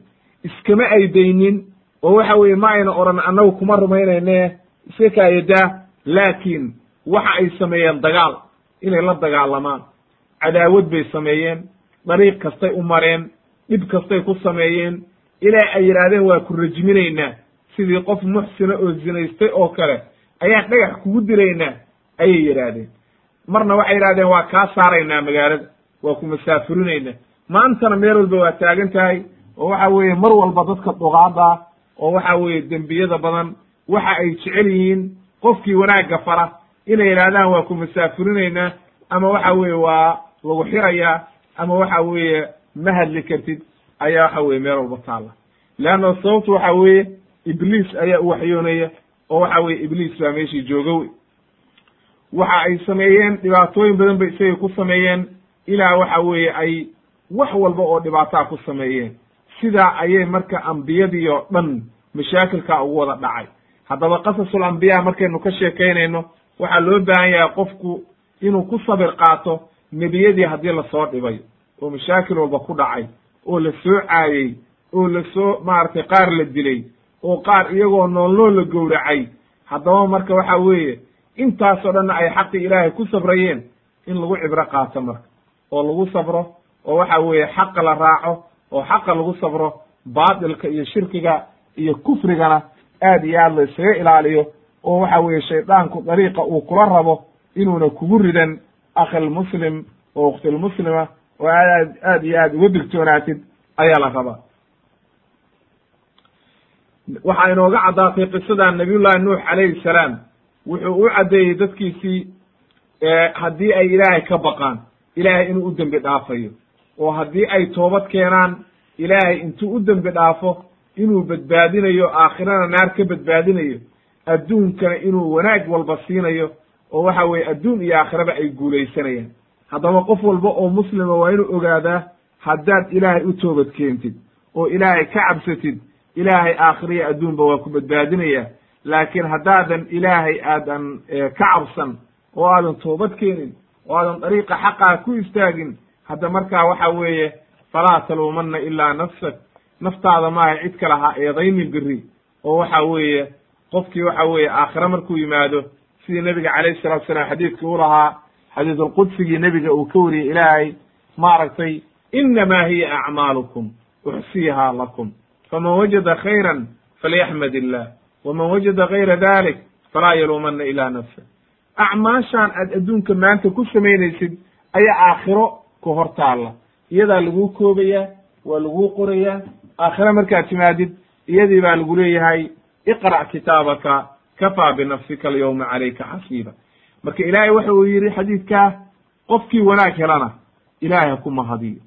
iskama aydaynin oo waxa weeye ma ayna odhan annagu kuma rumaynayne iska kaayadaa laakiin waxa ay sameeyeen dagaal inay la dagaalamaan. Cadaawad bay sameeyeen dariiq kastay u mareen dhib kastay ku sameeyeen ilaa ay yidhaahdeen waa ku rajminaynaa. Sidii qof muxsina oo zinaystay oo kale ayaan dhagax kugu dilaynaa ayay yidhaahdeen. Marna waxay yidhahdeen waa kaa saaraynaa magaalada waa ku masaafurinaynaa maantana meel walba waa taagan tahay oo waxa weeye mar walba dadka dhuqaada oo waxa weeye dembiyada badan waxa ay jecel yihiin qofkii wanaagga fara. Inay yidhahdaan waa ku masaafurinaynaa ama waxa weeye waa lagu xirayaa ama waxa weeye ma hadli kartid ayaa waxa weye meel walba taalla. Leanna sababtu waxa weeye ibliis ayaa u waxyoonaya oo waxa weye ibliis baa meeshii jooga wey. Waxa ay sameeyeen dhibaatooyin badan bay isagay ku sameeyeen ilaa waxa weeye ay wax walba oo dhibaataa ku sameeyeen. Sidaa ayay marka ambiyadii oo dhan mashaakilkaa ugu wada dhacay. Haddaba qasasul ambiya markaynu ka sheekaynayno waxaa loo baahan yahay qofku inuu ku sabir qaato nebiyadii haddii la soo dhibay oo mashaakil walba ku dhacay oo la soo caayey oo la soo maaragtay qaar la dilay oo qaar iyagoo nool nool la gowracay. Haddaba marka waxa weeye intaasoo dhanna ay xaqii ilaahay ku sabrayeen in lagu cibro qaato marka oo lagu sabro oo waxa weeye xaqa la raaco oo xaqa lagu sabro baatilka iyo shirkiga iyo kufrigana aad iyo aad la isaga ilaaliyo oo waxa weeye shaydaanku dariiqa uu kula rabo inuuna kugu ridan akhilmuslim oo ukhtilmuslima oo aad aad iyo aad uga digtoonaatid ayaa la rabaa. Waxaa inooga caddaatay qisadan nabiyullahi nuux calayhi salaam. Wuxuu u caddeeyey dadkiisii haddii ay ilaahay ka baqaan ilaahay inuu u dembi dhaafayo oo haddii ay toobad keenaan ilaahay intuu u dembi dhaafo inuu badbaadinayo aakhirana naar ka badbaadinayo adduunkana inuu wanaag walba siinayo oo waxa weeye adduun iyo aakhiraba ay guulaysanayaan. Haddaba qof walba oo muslima waa inuu ogaadaa haddaad ilaahay u toobad keentid oo ilaahay ka cabsatid ilaahay aakhiriya adduunba waa ku badbaadinaya laakiin haddaadan ilaahay aadan ka cabsan oo aadan toobad keenin oo aadan dariiqa xaqaa ku istaagin hadda markaa waxa weeye falaa taluumanna ilaa nafsak. Naftaada maaha cid kale ha eedaynin biri oo waxa weeye qofkii waxa weeye aakhire markuu yimaado sidii nebiga calayhi salatu salaam xadiidkii u lahaa xadiisulqudsigii nebiga uu ka wariyey ilaahay maaragtay inamaa hiya acmaalukum uxsiihaa lakum. Faman wajada khayran falyaxmad illah waman wajada gayra dalik falaa yaluumanna ilaa nafsa acmaashaan aad adduunka maanta ku samaynaysid ayaa aakhiro ku hor taalla. Iyadaa laguu koobayaa waa laguu qorayaa aakhire markaad timaadid iyadii baa lagu leeyahay iqra' kitaabaka kafaa binafsika alyawma calayka xasiiba. Marka ilaahay waxa uu yidhi xadiidkaa qofkii wanaag helana ilaahay ha ku mahadiyo.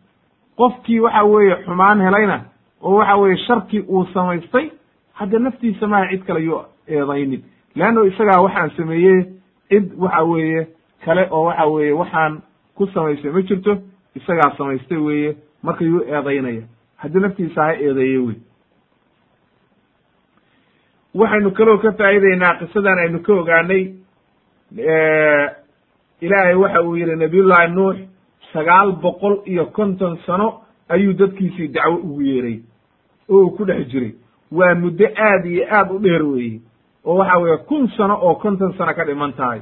Qofkii waxa weeye xumaan helayna oo waxa weeye sharkii uu samaystay hadda naftiisa maaha cid kale yuu eedaynin leanno isagaa waxaan sameeyey cid waxa weeye kale oo waxa weeye waxaan ku samaystay ma jirto? Isagaa samaystay weeye. Marka yuu eedaynaya. Haddii naftiisa ha eedeeye wey waxaynu kaloo ka faa'iideynaa qisadan aynu ka ogaanay ilaahay waxa uu yihi nabiyullahi nuux sagaal boqol iyo konton sano ayuu dadkiisii dacwo ugu yeeray oo uu ku dhex jiray. Waa muddo aad iyo aad u dheer weeye oo waxa weeye kun sano oo konton sano ka dhiman tahay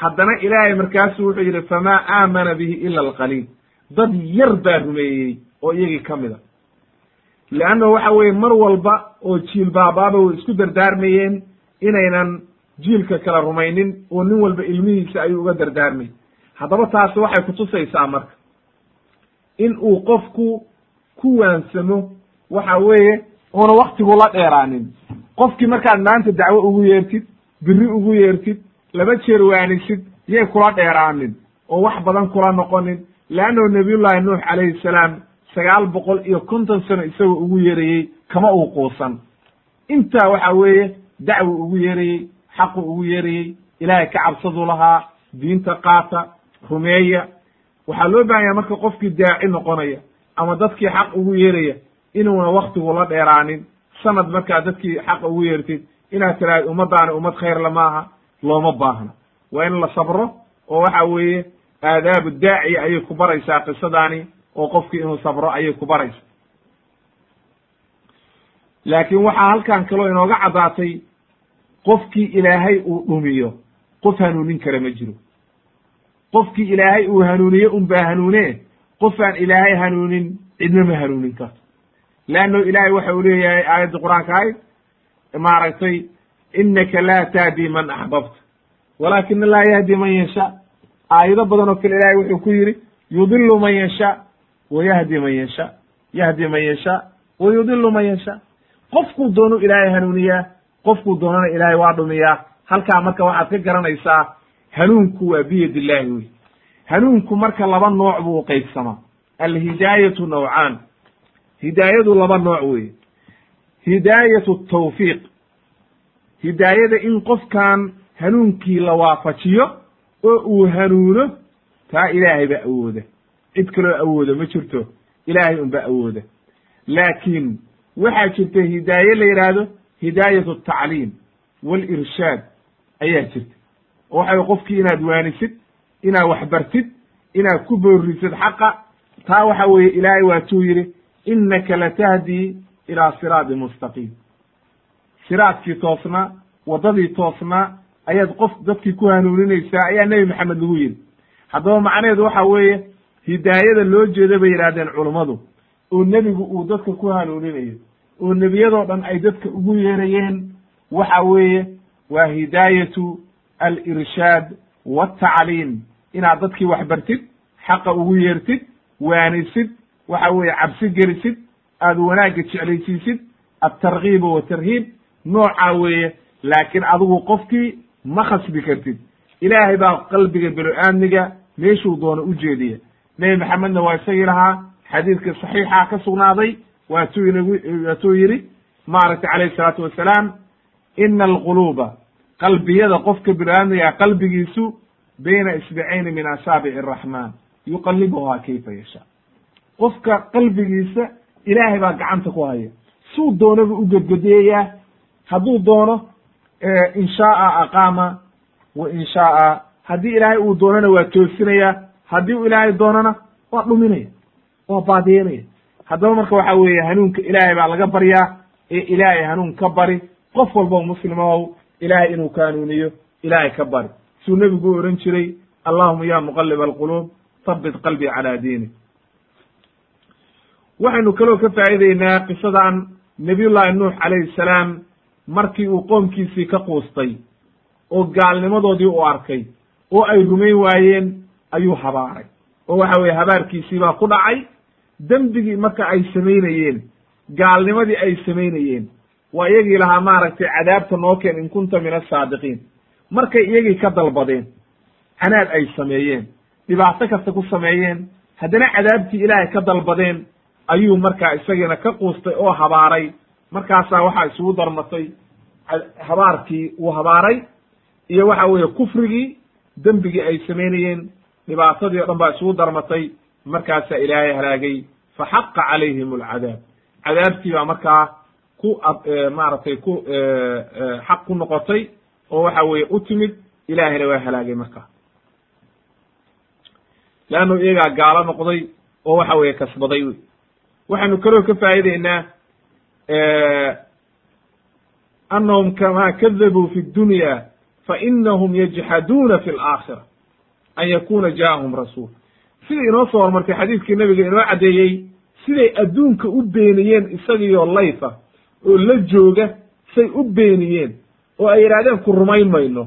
haddana ilaahay markaasu wuxuu yidhi famaa aamana bihi ila alqaliil. Dad yar baa rumeeyey oo iyagii ka mid a. Leanna waxa weeye mar walba oo jiil baabaaba way isku dardaarmayeen inaynan jiilka kala rumaynin oo nin walba ilmihiisa ayuu uga dardaarmay. Haddaba taasi waxay kutusaysaa marka in uu qofku ku waansamo waxa weeye uuna waktigu la dheeraanin. Qofkii markaad maanta dacwo ugu yeertid biri ugu yeertid laba jeer waanisid yay kula dheeraanin oo wax badan kula noqonin. Leannahu nabiyullahi nuux calayhi salaam sagaal boqol iyo konton sano isagoo ugu yeerayey kama uu quusan. Intaa waxa weeye dacwo ugu yeerayey xaqu ugu yeerayey ilaahay ka cabsaduu lahaa diinta qaata rumeeya. Waxaa loo baahanya marka qofkii daaci noqonaya ama dadkii xaq ugu yeeraya inuuna waktigu la dheeraanin. Sanad markaa dadkii xaq ugu yeertid inaad tiraahid ummaddaani ummad khayrla maaha looma baahno waa in la sabro oo waxa weeye aadaabu daaciya ayay ku baraysaa qisadaani oo qofkii inuu sabro ayay ku baraysa laakiin waxaa halkan kaloo inooga caddaatay qofkii ilaahay uu dhumiyo qof hanuunin kara ma jiro. Qofkii ilaahay uu hanuuniye un baa hanuune qofaan ilaahay hanuunin cidna ma hanuunin karto. Leanno ilaahay waxa uu leeyahay aayadda qur'aanka ahayd maaragtay inaka laa tahdi man axbabta walaakina laa yahdi man yasha aayado badan oo kale ilahay wuxuu ku yidhi yudilu man yasha wa yahdi man yasha yahdi man yasha wa yudilu man yasha qofkuu doonu ilaahay hanuuniyaa qofkuu doonana ilaahay waa dhumiyaa halkaa marka waxaad ka garanaysaa hanuunku waa biyad illahi wey hanuunku marka laba nooc buu qaybsamaa alhidaayatu nawcaan hidaayadu laba nooc weye hidaayatu tawfiiq hidaayada in qofkan hanuunkii la waafajiyo oo uu hanuuno taa ilaahay baa awooda. Cid kaloo awooda ma jirto. Ilaahay unbaa awooda. Laakiin waxaa jirta hidaaye la yidhaahdo hidaayatu atacliim walirshaad ayaa jirta. Oo waxa qofkii inaad waanisid inaad waxbartid inaad ku boorisid xaqa taa waxa weeye ilaahay waatuu yidhi innaka latahdii ilaa siraadi mustaqiim siraadkii toosnaa waddadii toosnaa ayaad qof dadkii ku hanuuninaysaa ayaa nebi maxamed lagu yidhi. Haddaba macnaheedu waxa weeye hidaayada loo jeeda bay yidhahdeen culummadu oo nebigu uu dadka ku hanuuninayo oo nebiyadoo dhan ay dadka ugu yeerayeen waxa weeye waa hidaayatu alirshaad waltacliim inaad dadkii wax bartid xaqa ugu yeertid waanisid waxa weeye cabsi gelisid aada wanaagga jeclaysiisid altarkiiba watarhiib noocaa weeye laakiin adigu qofkii ma khasbi kartid. Ilaahay baa qalbiga belo-aadmiga meeshuu doono u jeediya nebi maxamedna waa isagii lahaa xadiidka saxiixa ka sugnaaday waatuu ingu waatuu yidhi maaragtay calayhi salaatu wasalaam ina alquluuba qalbiyada qofka belo-aadmiga qalbigiisu bayna isbicayni min asaabici araxmaan yuqalibuhaa kayfa yashaa. Qofka qalbigiisa ilaahay baa gacanta ku haya. Suu doonaba u gedgedeeyaa hadduu doono in shaaa aqaama wa in shaaa haddii ilaahay uu doonana waa toosinayaa haddii u ilaahay doonana waa dhuminaya waa baadiyenaya haddaba marka waxa weeye hanuunka ilaahay baa laga baryaa ee ilaahay hanuun ka bari qof walbo muslimow ilaahay inuu ka hanuuniyo ilaahay ka bari. Suu nebigu u jiray allahuma ya muqalib alquluub habit qalbii calaa diini waxaynu kaloo ka faa'iideynaa qisadan nabiyullahi nuux calayhi salaam markii uu qoomkiisii ka quustay oo gaalnimadoodii u arkay oo ay rumayn waayeen ayuu habaaray. Oo waxa weye habaarkiisii baa ku dhacay. Dembigii marka ay samaynayeen gaalnimadii ay samaynayeen waa iyagii lahaa maaragtay cadaabta noo keen in kunta min asaadiqiin markay iyagii ka dalbadeen canaad ay sameeyeen dhibaato kasta ku sameeyeen haddana cadaabtii ilaahay ka dalbadeen ayuu markaa isagiina ka quustay oo habaaray markaasaa waxaa isugu darmatay habaarkii uu habaaray iyo waxa weeye kufrigii dembigii ay samaynayeen dhibaatadii o dhan baa isugu darmatay. Markaasaa ilaahay halaagay. Fa xaqa calayhim alcadaab. Cadaabtii baa markaa ku maaragtay ku xaq ku noqotay oo waxa weeye u timid. Ilaahayna waa halaagay markaa. Leannu iyagaa gaalo noqday oo waxa weeye kasbaday waxaynu kaloo ka faa'ideynaa annahum kamaa kadabuu fi dunya fainahum yajxaduuna fi alaakhira an yakuna ja'ahum rasuul siday inoo soo hormartay xadiidkii nabiga inoo caddeeyey siday adduunka u beeniyeen isagiyo layfa oo la jooga say u beeniyeen oo ay yidhahdeen ku rumayn mayno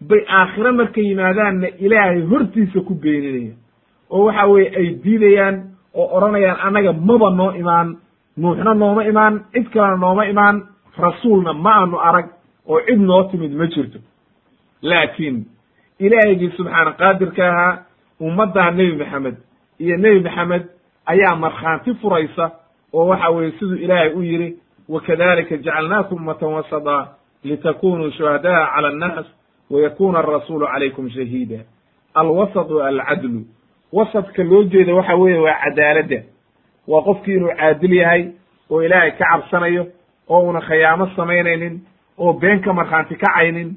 bay aakhiro markay yimaadaanna ilaahay hortiisa ku beeninayaan oo waxa weeye ay diidayaan oo odhanayaan annaga maba noo imaan nuuxna nooma imaan cid kalena nooma imaan rasuulna ma aanu arag oo cid noo timid ma jirto. Laakiin ilaahigii subxaana qaadirka ahaa ummaddaa nebi maxamed iyo nebi maxamed ayaa markhaanti furaysa oo waxa weeye siduu ilaahay u yidhi wakadalika jacalnaakum ummatan wasada litakunuu shuhada'a cala annaas wayakuna arasuulu calaykum shahiida. Alwasatu alcadlu wasadka loo jeeda waxa weeye waa cadaaladda waa qofkii inuu caadil yahay oo ilaahay ka cabsanayo oo una khayaamo samaynaynin oo been ka markhaanti kacaynin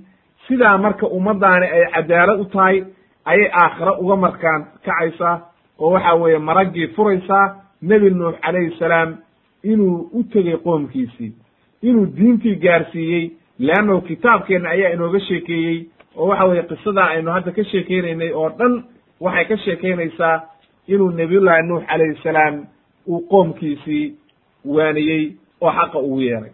sidaa marka ummaddaani ay cadaalad u tahay ayay aakhiro uga markaan kacaysaa oo waxa weeye maraggii furaysaa nebi nuux calayhi salaam inuu u tegey qoomkiisii inuu diintii gaarsiiyey. Leannahu kitaabkeenna ayaa inooga sheekeeyey oo waxa weeye qisadaa aynu hadda ka sheekeynaynay oo dhan waxay ka sheekeynaysaa inuu nebiyullaahi nuux calayhi salaam uu qoomkiisii waaniyey oo xaqa ugu yeeray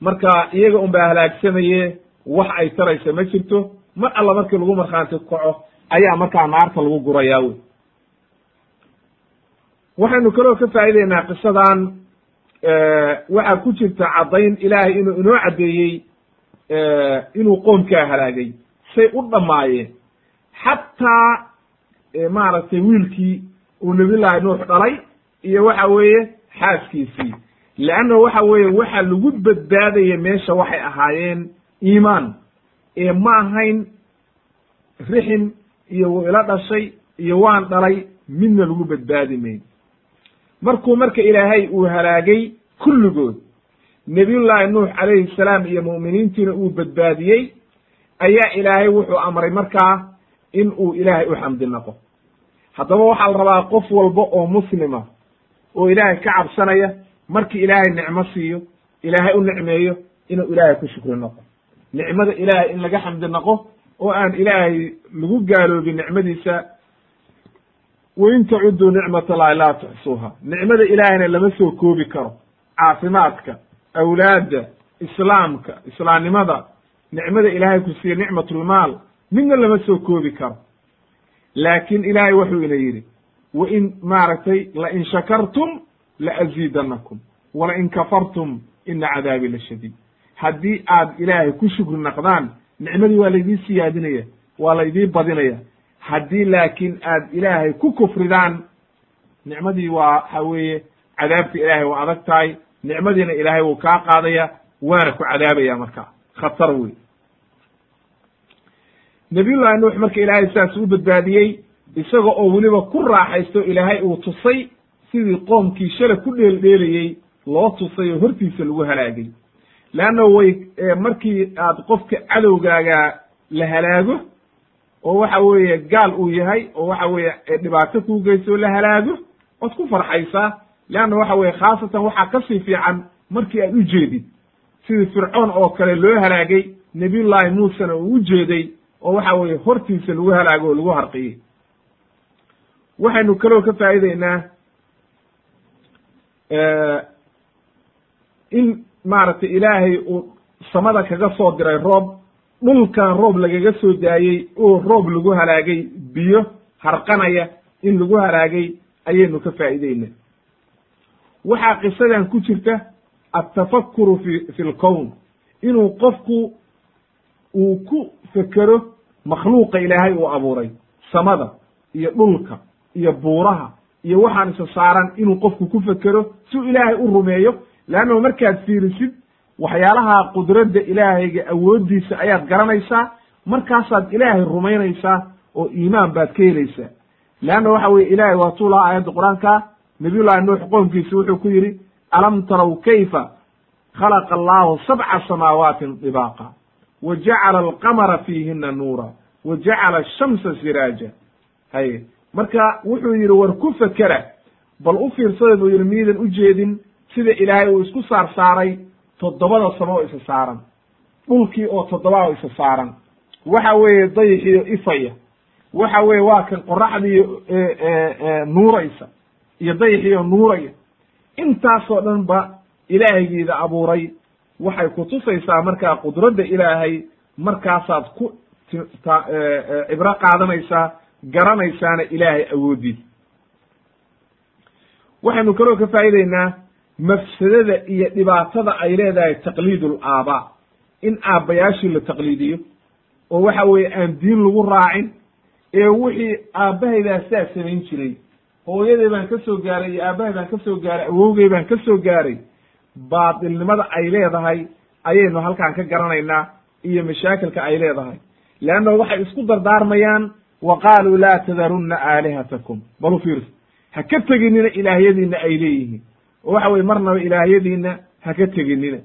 marka iyaga un baa halaagsamaye wax ay taraysa ma jirto mar alla markii lagu markhaanti kaco ayaa markaa naarta lagu gurayaa wey waxaynu kaloo ka faa'ideynaa qisadan waxaa ku jirta caddayn ilaahay inuu inoo caddeeyey inuu qoomkaa halaagay say u dhammaayeen. Xataa maaragtay wiilkii uu nabiyullaahi nuux dhalay iyo waxa weeye xaaskiisii. Leanna waxa weeye waxa lagu badbaadaya meesha waxay ahaayeen iimaan. Ee ma ahayn rixin iyo wuu ila dhashay iyo waan dhalay midna lagu badbaadi mayn. Markuu marka ilaahay uu halaagay kulligood nebiyullaahi nuux calayhi salaam iyo mu'miniintiina uu badbaadiyey ayaa ilaahay wuxuu amray markaa in uu ilaahay u xamdi naqo haddaba waxaa la rabaa qof walba oo muslima oo ilaahay ka cabsanaya markii ilaahay nicmo siiyo ilaahay u nicmeeyo inuu ilaahay ku shukri noqo. Nicmada ilaahay in laga xamdi naqo oo aan ilaahay lagu gaaloobin nicmadiisa wain tacudduu nicmat allahi laa tuxsuuha. Nicmada ilaahayna lama soo koobi karo. Caafimaadka awlaadda islaamka islaamnimada nicmada ilaahay ku siiye nicmatulmaal midna lama soo koobi karo laakin ilaahay wuxuu ina yidhi wain maaragtay lain shakartum laaziidanakum walain kafartum ina cadaabi la shadiid. Haddii aad ilaahay ku shukri naqdaan nicmadii waa laydii siyaadinaya waa laydii badinaya. Haddii laakiin aad ilaahay ku kufridaan nicmadii waa waxa weeye cadaabta ilaahay waa adag tahay nicmadiina ilaahay wuu kaa qaadaya waana ku cadaabaya marka khatar wey nabiyullahi nuux marka ilaahay sidaas u badbaadiyey isaga oo weliba ku raaxaysto ilaahay uu tusay sidii qoomkii shala ku dheeldheelayey loo tusay oo hortiisa lagu halaagay. Leanna way markii aad qofka cadowgaaga la halaago oo waxa weeye gaal uu yahay oo waxa weeye dhibaato kuu geyso la halaago waad ku farxaysaa. Leanna waxa weye khaasatan waxaa ka sii fiican markii aad u jeedid. Sidii fircoon oo kale loo halaagay nebiyullaahi muusena uu u jeeday oo waxa weeye hortiisa lagu halaago oo lagu harqiyey. Waxaynu kaloo ka faa'ideynaa in maaragtay ilaahay uu samada kaga soo diray roob dhulkan roob lagaga soo daayey oo roob lagu halaagay biyo harqanaya in lagu halaagay ayaynu ka faa'iideyna waxaa qisadan ku jirta altafakuru fi fi lkown inuu qofku uu ku fekero makhluuqa ilaahay uu abuuray. Samada iyo dhulka iyo buuraha iyo waxaan isa saaran inuu qofku ku fekero si uu ilaahay u rumeeyo. Leannahu markaad fiirisid waxyaalaha qudradda ilaahayga awooddiisa ayaad garanaysaa markaasaad ilaahay rumaynaysaa oo iimaan baad ka helaysaa. Leanna waxa weye ilahay waa tuu lahaa aayadda qur'aanka. Nabiyullahi nuux qoomkiisa wuxuu ku yidhi alam taraw kayfa khalaqa allahu sabca samaawaatin dibaaqa wa jacala alqamara fiihina nuura wa jacala ashamsa siraaja haye marka wuxuu yidhi war ku fekera bal u fiirsada buu yidhi miidan u jeedin sida ilaahay uu isku saar saaray toddobada samo oo isa saaran dhulkii oo toddobaa oo isa saaran waxa weeye dayixiyo ifaya waxa weeye waa kan qoraxdiiyo nuuraysa iyo dayixiyo nuuraya intaasoo dhan ba ilaahaygiida abuuray waxay kutusaysaa markaa qudradda ilaahay markaasaad ku cibro qaadanaysaa garanaysaana ilaahay awooddiisa waxaynu kaloo ka faa'ideynaa mafsadada iyo dhibaatada ay leedahay taqliid ulaabaa in aabbayaashii la taqliidiyo oo waxa weeye aan diin lagu raacin ee wixii aabbahaydaa sidaa samayn jiray. Hooyaday baan ka soo gaaray iyo aabbahay baan ka soo gaaray awowgay baan ka soo gaaray baatilnimada ay leedahay ayaynu halkaan ka garanaynaa iyo mashaakilka ay leedahay. Leanna waxay isku dardaarmayaan wa qaaluu laa tadarunna aalihatakum. Bal u fiirsa ha ka teginina ilaahyadiina ay leeyihiin. Oo waxa weye marnaba ilaahyadiina ha ka teginina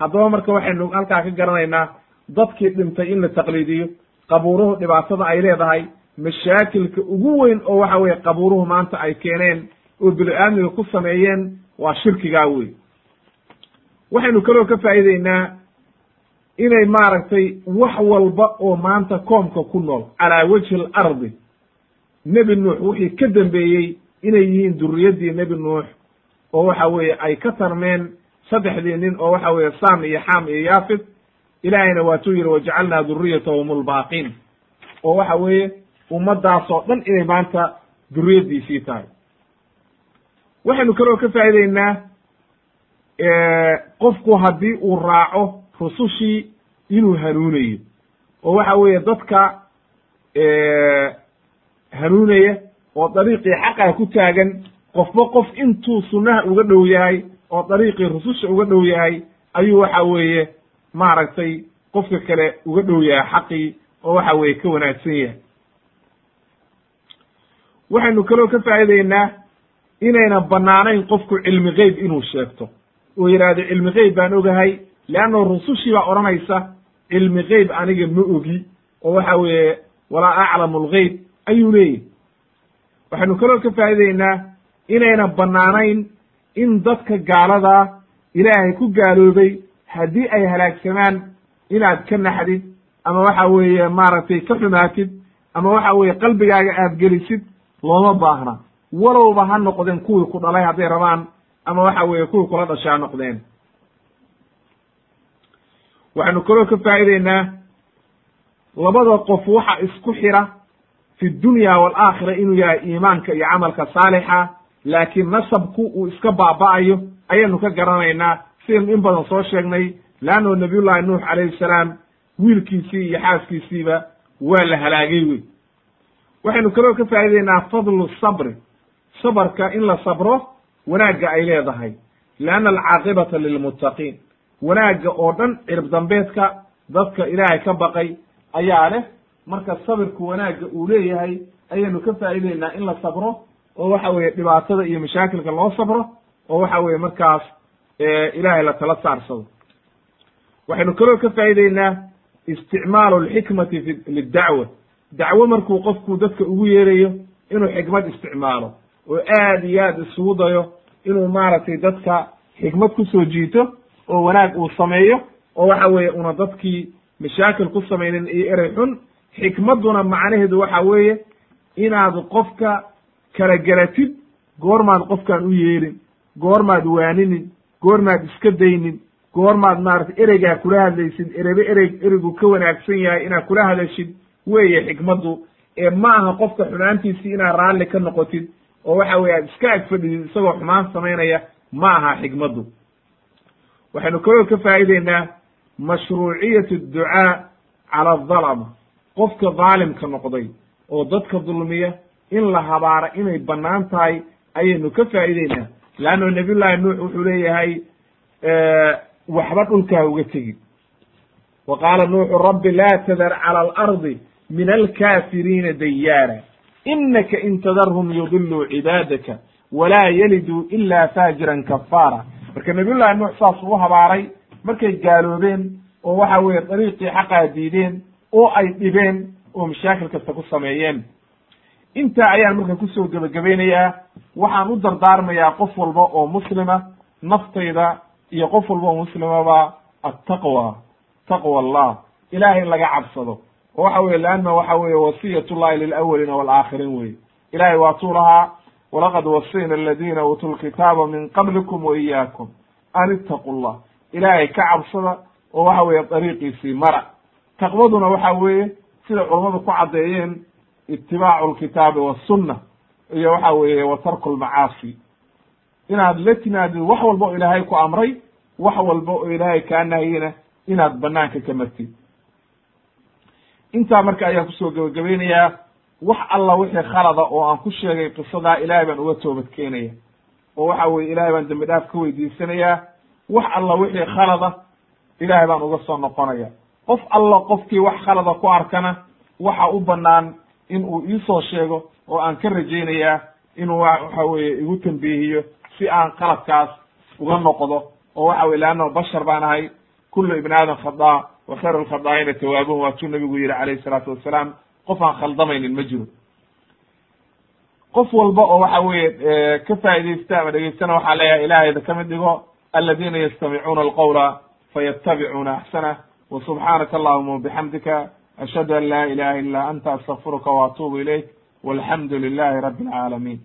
haddaba marka waxaynu halkaa ka garanaynaa dadkii dhintay in la taqliidiyo qabuuruhu dhibaatada ay leedahay mashaakilka ugu weyn oo waxa weye qabuuruhu maanta ay keeneen oo bini-aadmiga ku sameeyeen waa shirkigaa wey waxaynu kaloo ka faa'iideynaa inay maaragtay wax walba oo maanta koomka ku nool calaa wajhi alardi nebi nuux wixii ka dambeeyey inay yihiin duriyaddii nebi nuux oo waxa weeye ay ka tarmeen saddexdii nin oo waxa weeye sam iyo xam iyo yaafid ilaahayna waatuu yidhi wajacalnaa duriyatahum lbaaqiin oo waxa weeye ummaddaasoo dhan inay maanta duriyaddiisii tahay. Waxaynu kaloo ka faa'ideynaa qofku haddii uu raaco rusushii inuu hanuunayo. Oo waxa weeye dadka hanuunaya oo dariiqii xaqaa ku taagan qofba qof intuu sunnaha uga dhow yahay oo dariiqii rususha uga dhow yahay ayuu waxa weeye maaragtay qofka kale uga dhow yahay xaqii oo waxa weeye ka wanaagsan yahay. Waxaynu kaloo ka faa'ideynaa inayna bannaanayn qofku cilmi geyb inuu sheegto oo yidhaahdo cilmi geyb baan ogahay leanno rusushii baa odhanaysa cilmi geyb aniga ma ogi. Oo waxa weeye walaa aclamu algeyb ayuu leeyahy waxaynu kaloo ka faa'ideynaa inayna bannaanayn in dadka gaaladaa ilaahay ku gaaloobay haddii ay halaagsamaan inaad ka naxdid ama waxa weeye maaragtay ka xumaatid ama waxa weeye qalbigaaga aad gelisid looma baahna. Walowba ha noqdeen kuwii ku dhalay hadday rabaan ama waxa weeye kuwii kula dhashay ha noqdeen. Waxaynu kaloo ka faa'ideynaa labada qof waxa isku xira fi dunya waalaakhira inuu yahay iimaanka iyo camalka saalixa laakiin nasabku uu iska baaba'ayo ayaynu ka garanaynaa sidaynu in badan soo sheegnay leanno nabiyullahi nuux calayhi salaam wiilkiisii iyo xaaskiisiiba waa la halaagay wey waxaynu kaloo ka faa'ideynaa fadlu sabri sabarka in la sabro wanaagga ay leedahay. Leanna alcaaqibata lilmuttaqiin. Wanaagga oo dhan cirib dambeedka dadka ilaahay ka baqay ayaa leh. Marka sabirku wanaagga uu leeyahay ayaynu ka faa'ideynaa in la sabro oo waxa weeye dhibaatada iyo mashaakilka loo sabro oo waxa weeye markaas ilaahay la tala saarsado. Waxaynu kaloo ka faa'ideynaa isticmaalu alxikmati fi lidacwa dacwo markuu qofku dadka ugu yeerayo inuu xikmad isticmaalo oo aad iyo aad isugu dayo inuu maaragtay dadka xikmad ku soo jiito oo wanaag uu sameeyo oo waxa weeye una dadkii mashaakil ku samaynin iyo erey xun. Xikmadduna macnaheedu waxa weeye inaad qofka kala gelatid goormaad qofkaan u yeerin goormaad waaninin goormaad iska daynin goormaad maaragtay ereygaa kula hadlaysid erebe erey ereygu ka wanaagsan yahay inaad kula hadashid weeye xikmaddu ee ma aha qofka xumaantiisii inaad raalli ka noqotid oo waxa weye aad iska ag fadhidid isagoo xumaan samaynaya ma aha xikmaddu waxaynu kaloo ka faa'ideynaa mashruuciyat adducaa cala adalama. Qofka daalimka noqday oo dadka dulmiya in la habaara inay bannaan tahay ayaynu ka faa'ideynaa leanno nabiyullaahi nuux wuxuu leeyahay waxba dhulkaa uga tegin. Wa qaala nuuxu rabbi laa tadar cala alardi min alkaafiriina dayaara inaka in tadarhum yudiluu cibaadaka walaa yaliduu ila faajiran kafaara marka nabiyullahi nuux saas uu habaaray markay gaaloobeen oo waxa weeye dariiqii xaqaa diideen oo ay dhibeen oo mashaakil kasta ku sameeyeen intaa ayaan marka ku soo gebagabaynayaa waxaan u dardaarmayaa qof walba oo muslima naftayda iyo qof walba oo muslimaba attaqwa taqwa allah ilahay in laga cabsado oo waxa weye leanna waxa weeye wasiyat llahi lilawalina walaakhirin weye ilahay waatuu lahaa walaqad wasayna aladina uutuu lkitaaba min qablikum wa iyaakum an ittaqu llah ilaahay ka cabsada oo waxa weeye dariiqiisii mara. Taqwaduna waxa weeye sida culammadu ku caddeeyeen itibaacu lkitaabi wasunna iyo waxa weeye wa tarku lmacaasi inaad la timaadid wax walba oo ilaahay ku amray wax walba oo ilaahay kaa nahiyena inaad banaanka ka martid intaa marka ayaan ku soo gebagabaynayaa wax alla wixii khalada oo aan ku sheegay qisadaa ilaahay baan uga toobad keenaya. Oo waxa weye ilaahay baan dembi dhaaf ka weydiisanayaa wax alla wixii khalada ilaahay baan uga soo noqonaya. Qof alla qofkii wax khalada ku arkana waxa u banaan in uu iisoo sheego oo aan ka rajaynayaa inuu waxa weeye igu tambiihiyo si aan qaladkaas uga noqdo. Oo waxa weye leanna bashar baan ahay. Kullu ibni aadam khadaa wa khayru lkhadaa'ina tawaabuhum waatuu nabigu yihi calayhi salaatu wassalaam qof aan khaldamaynin ma jiro qof walba oo waxa weeye ka faa'idaysta ama dhegeystana waxaa leeyahay ilaahayda ka mid dhigo aladiina yastamicuuna alqawla fayattabicuuna axsanah wa subxaanaka allahuma wabixamdika ashhadu an laa ilaha illa anta astaqfiruka wa ilayk walxamdu lilahi rabbi alcaalamiin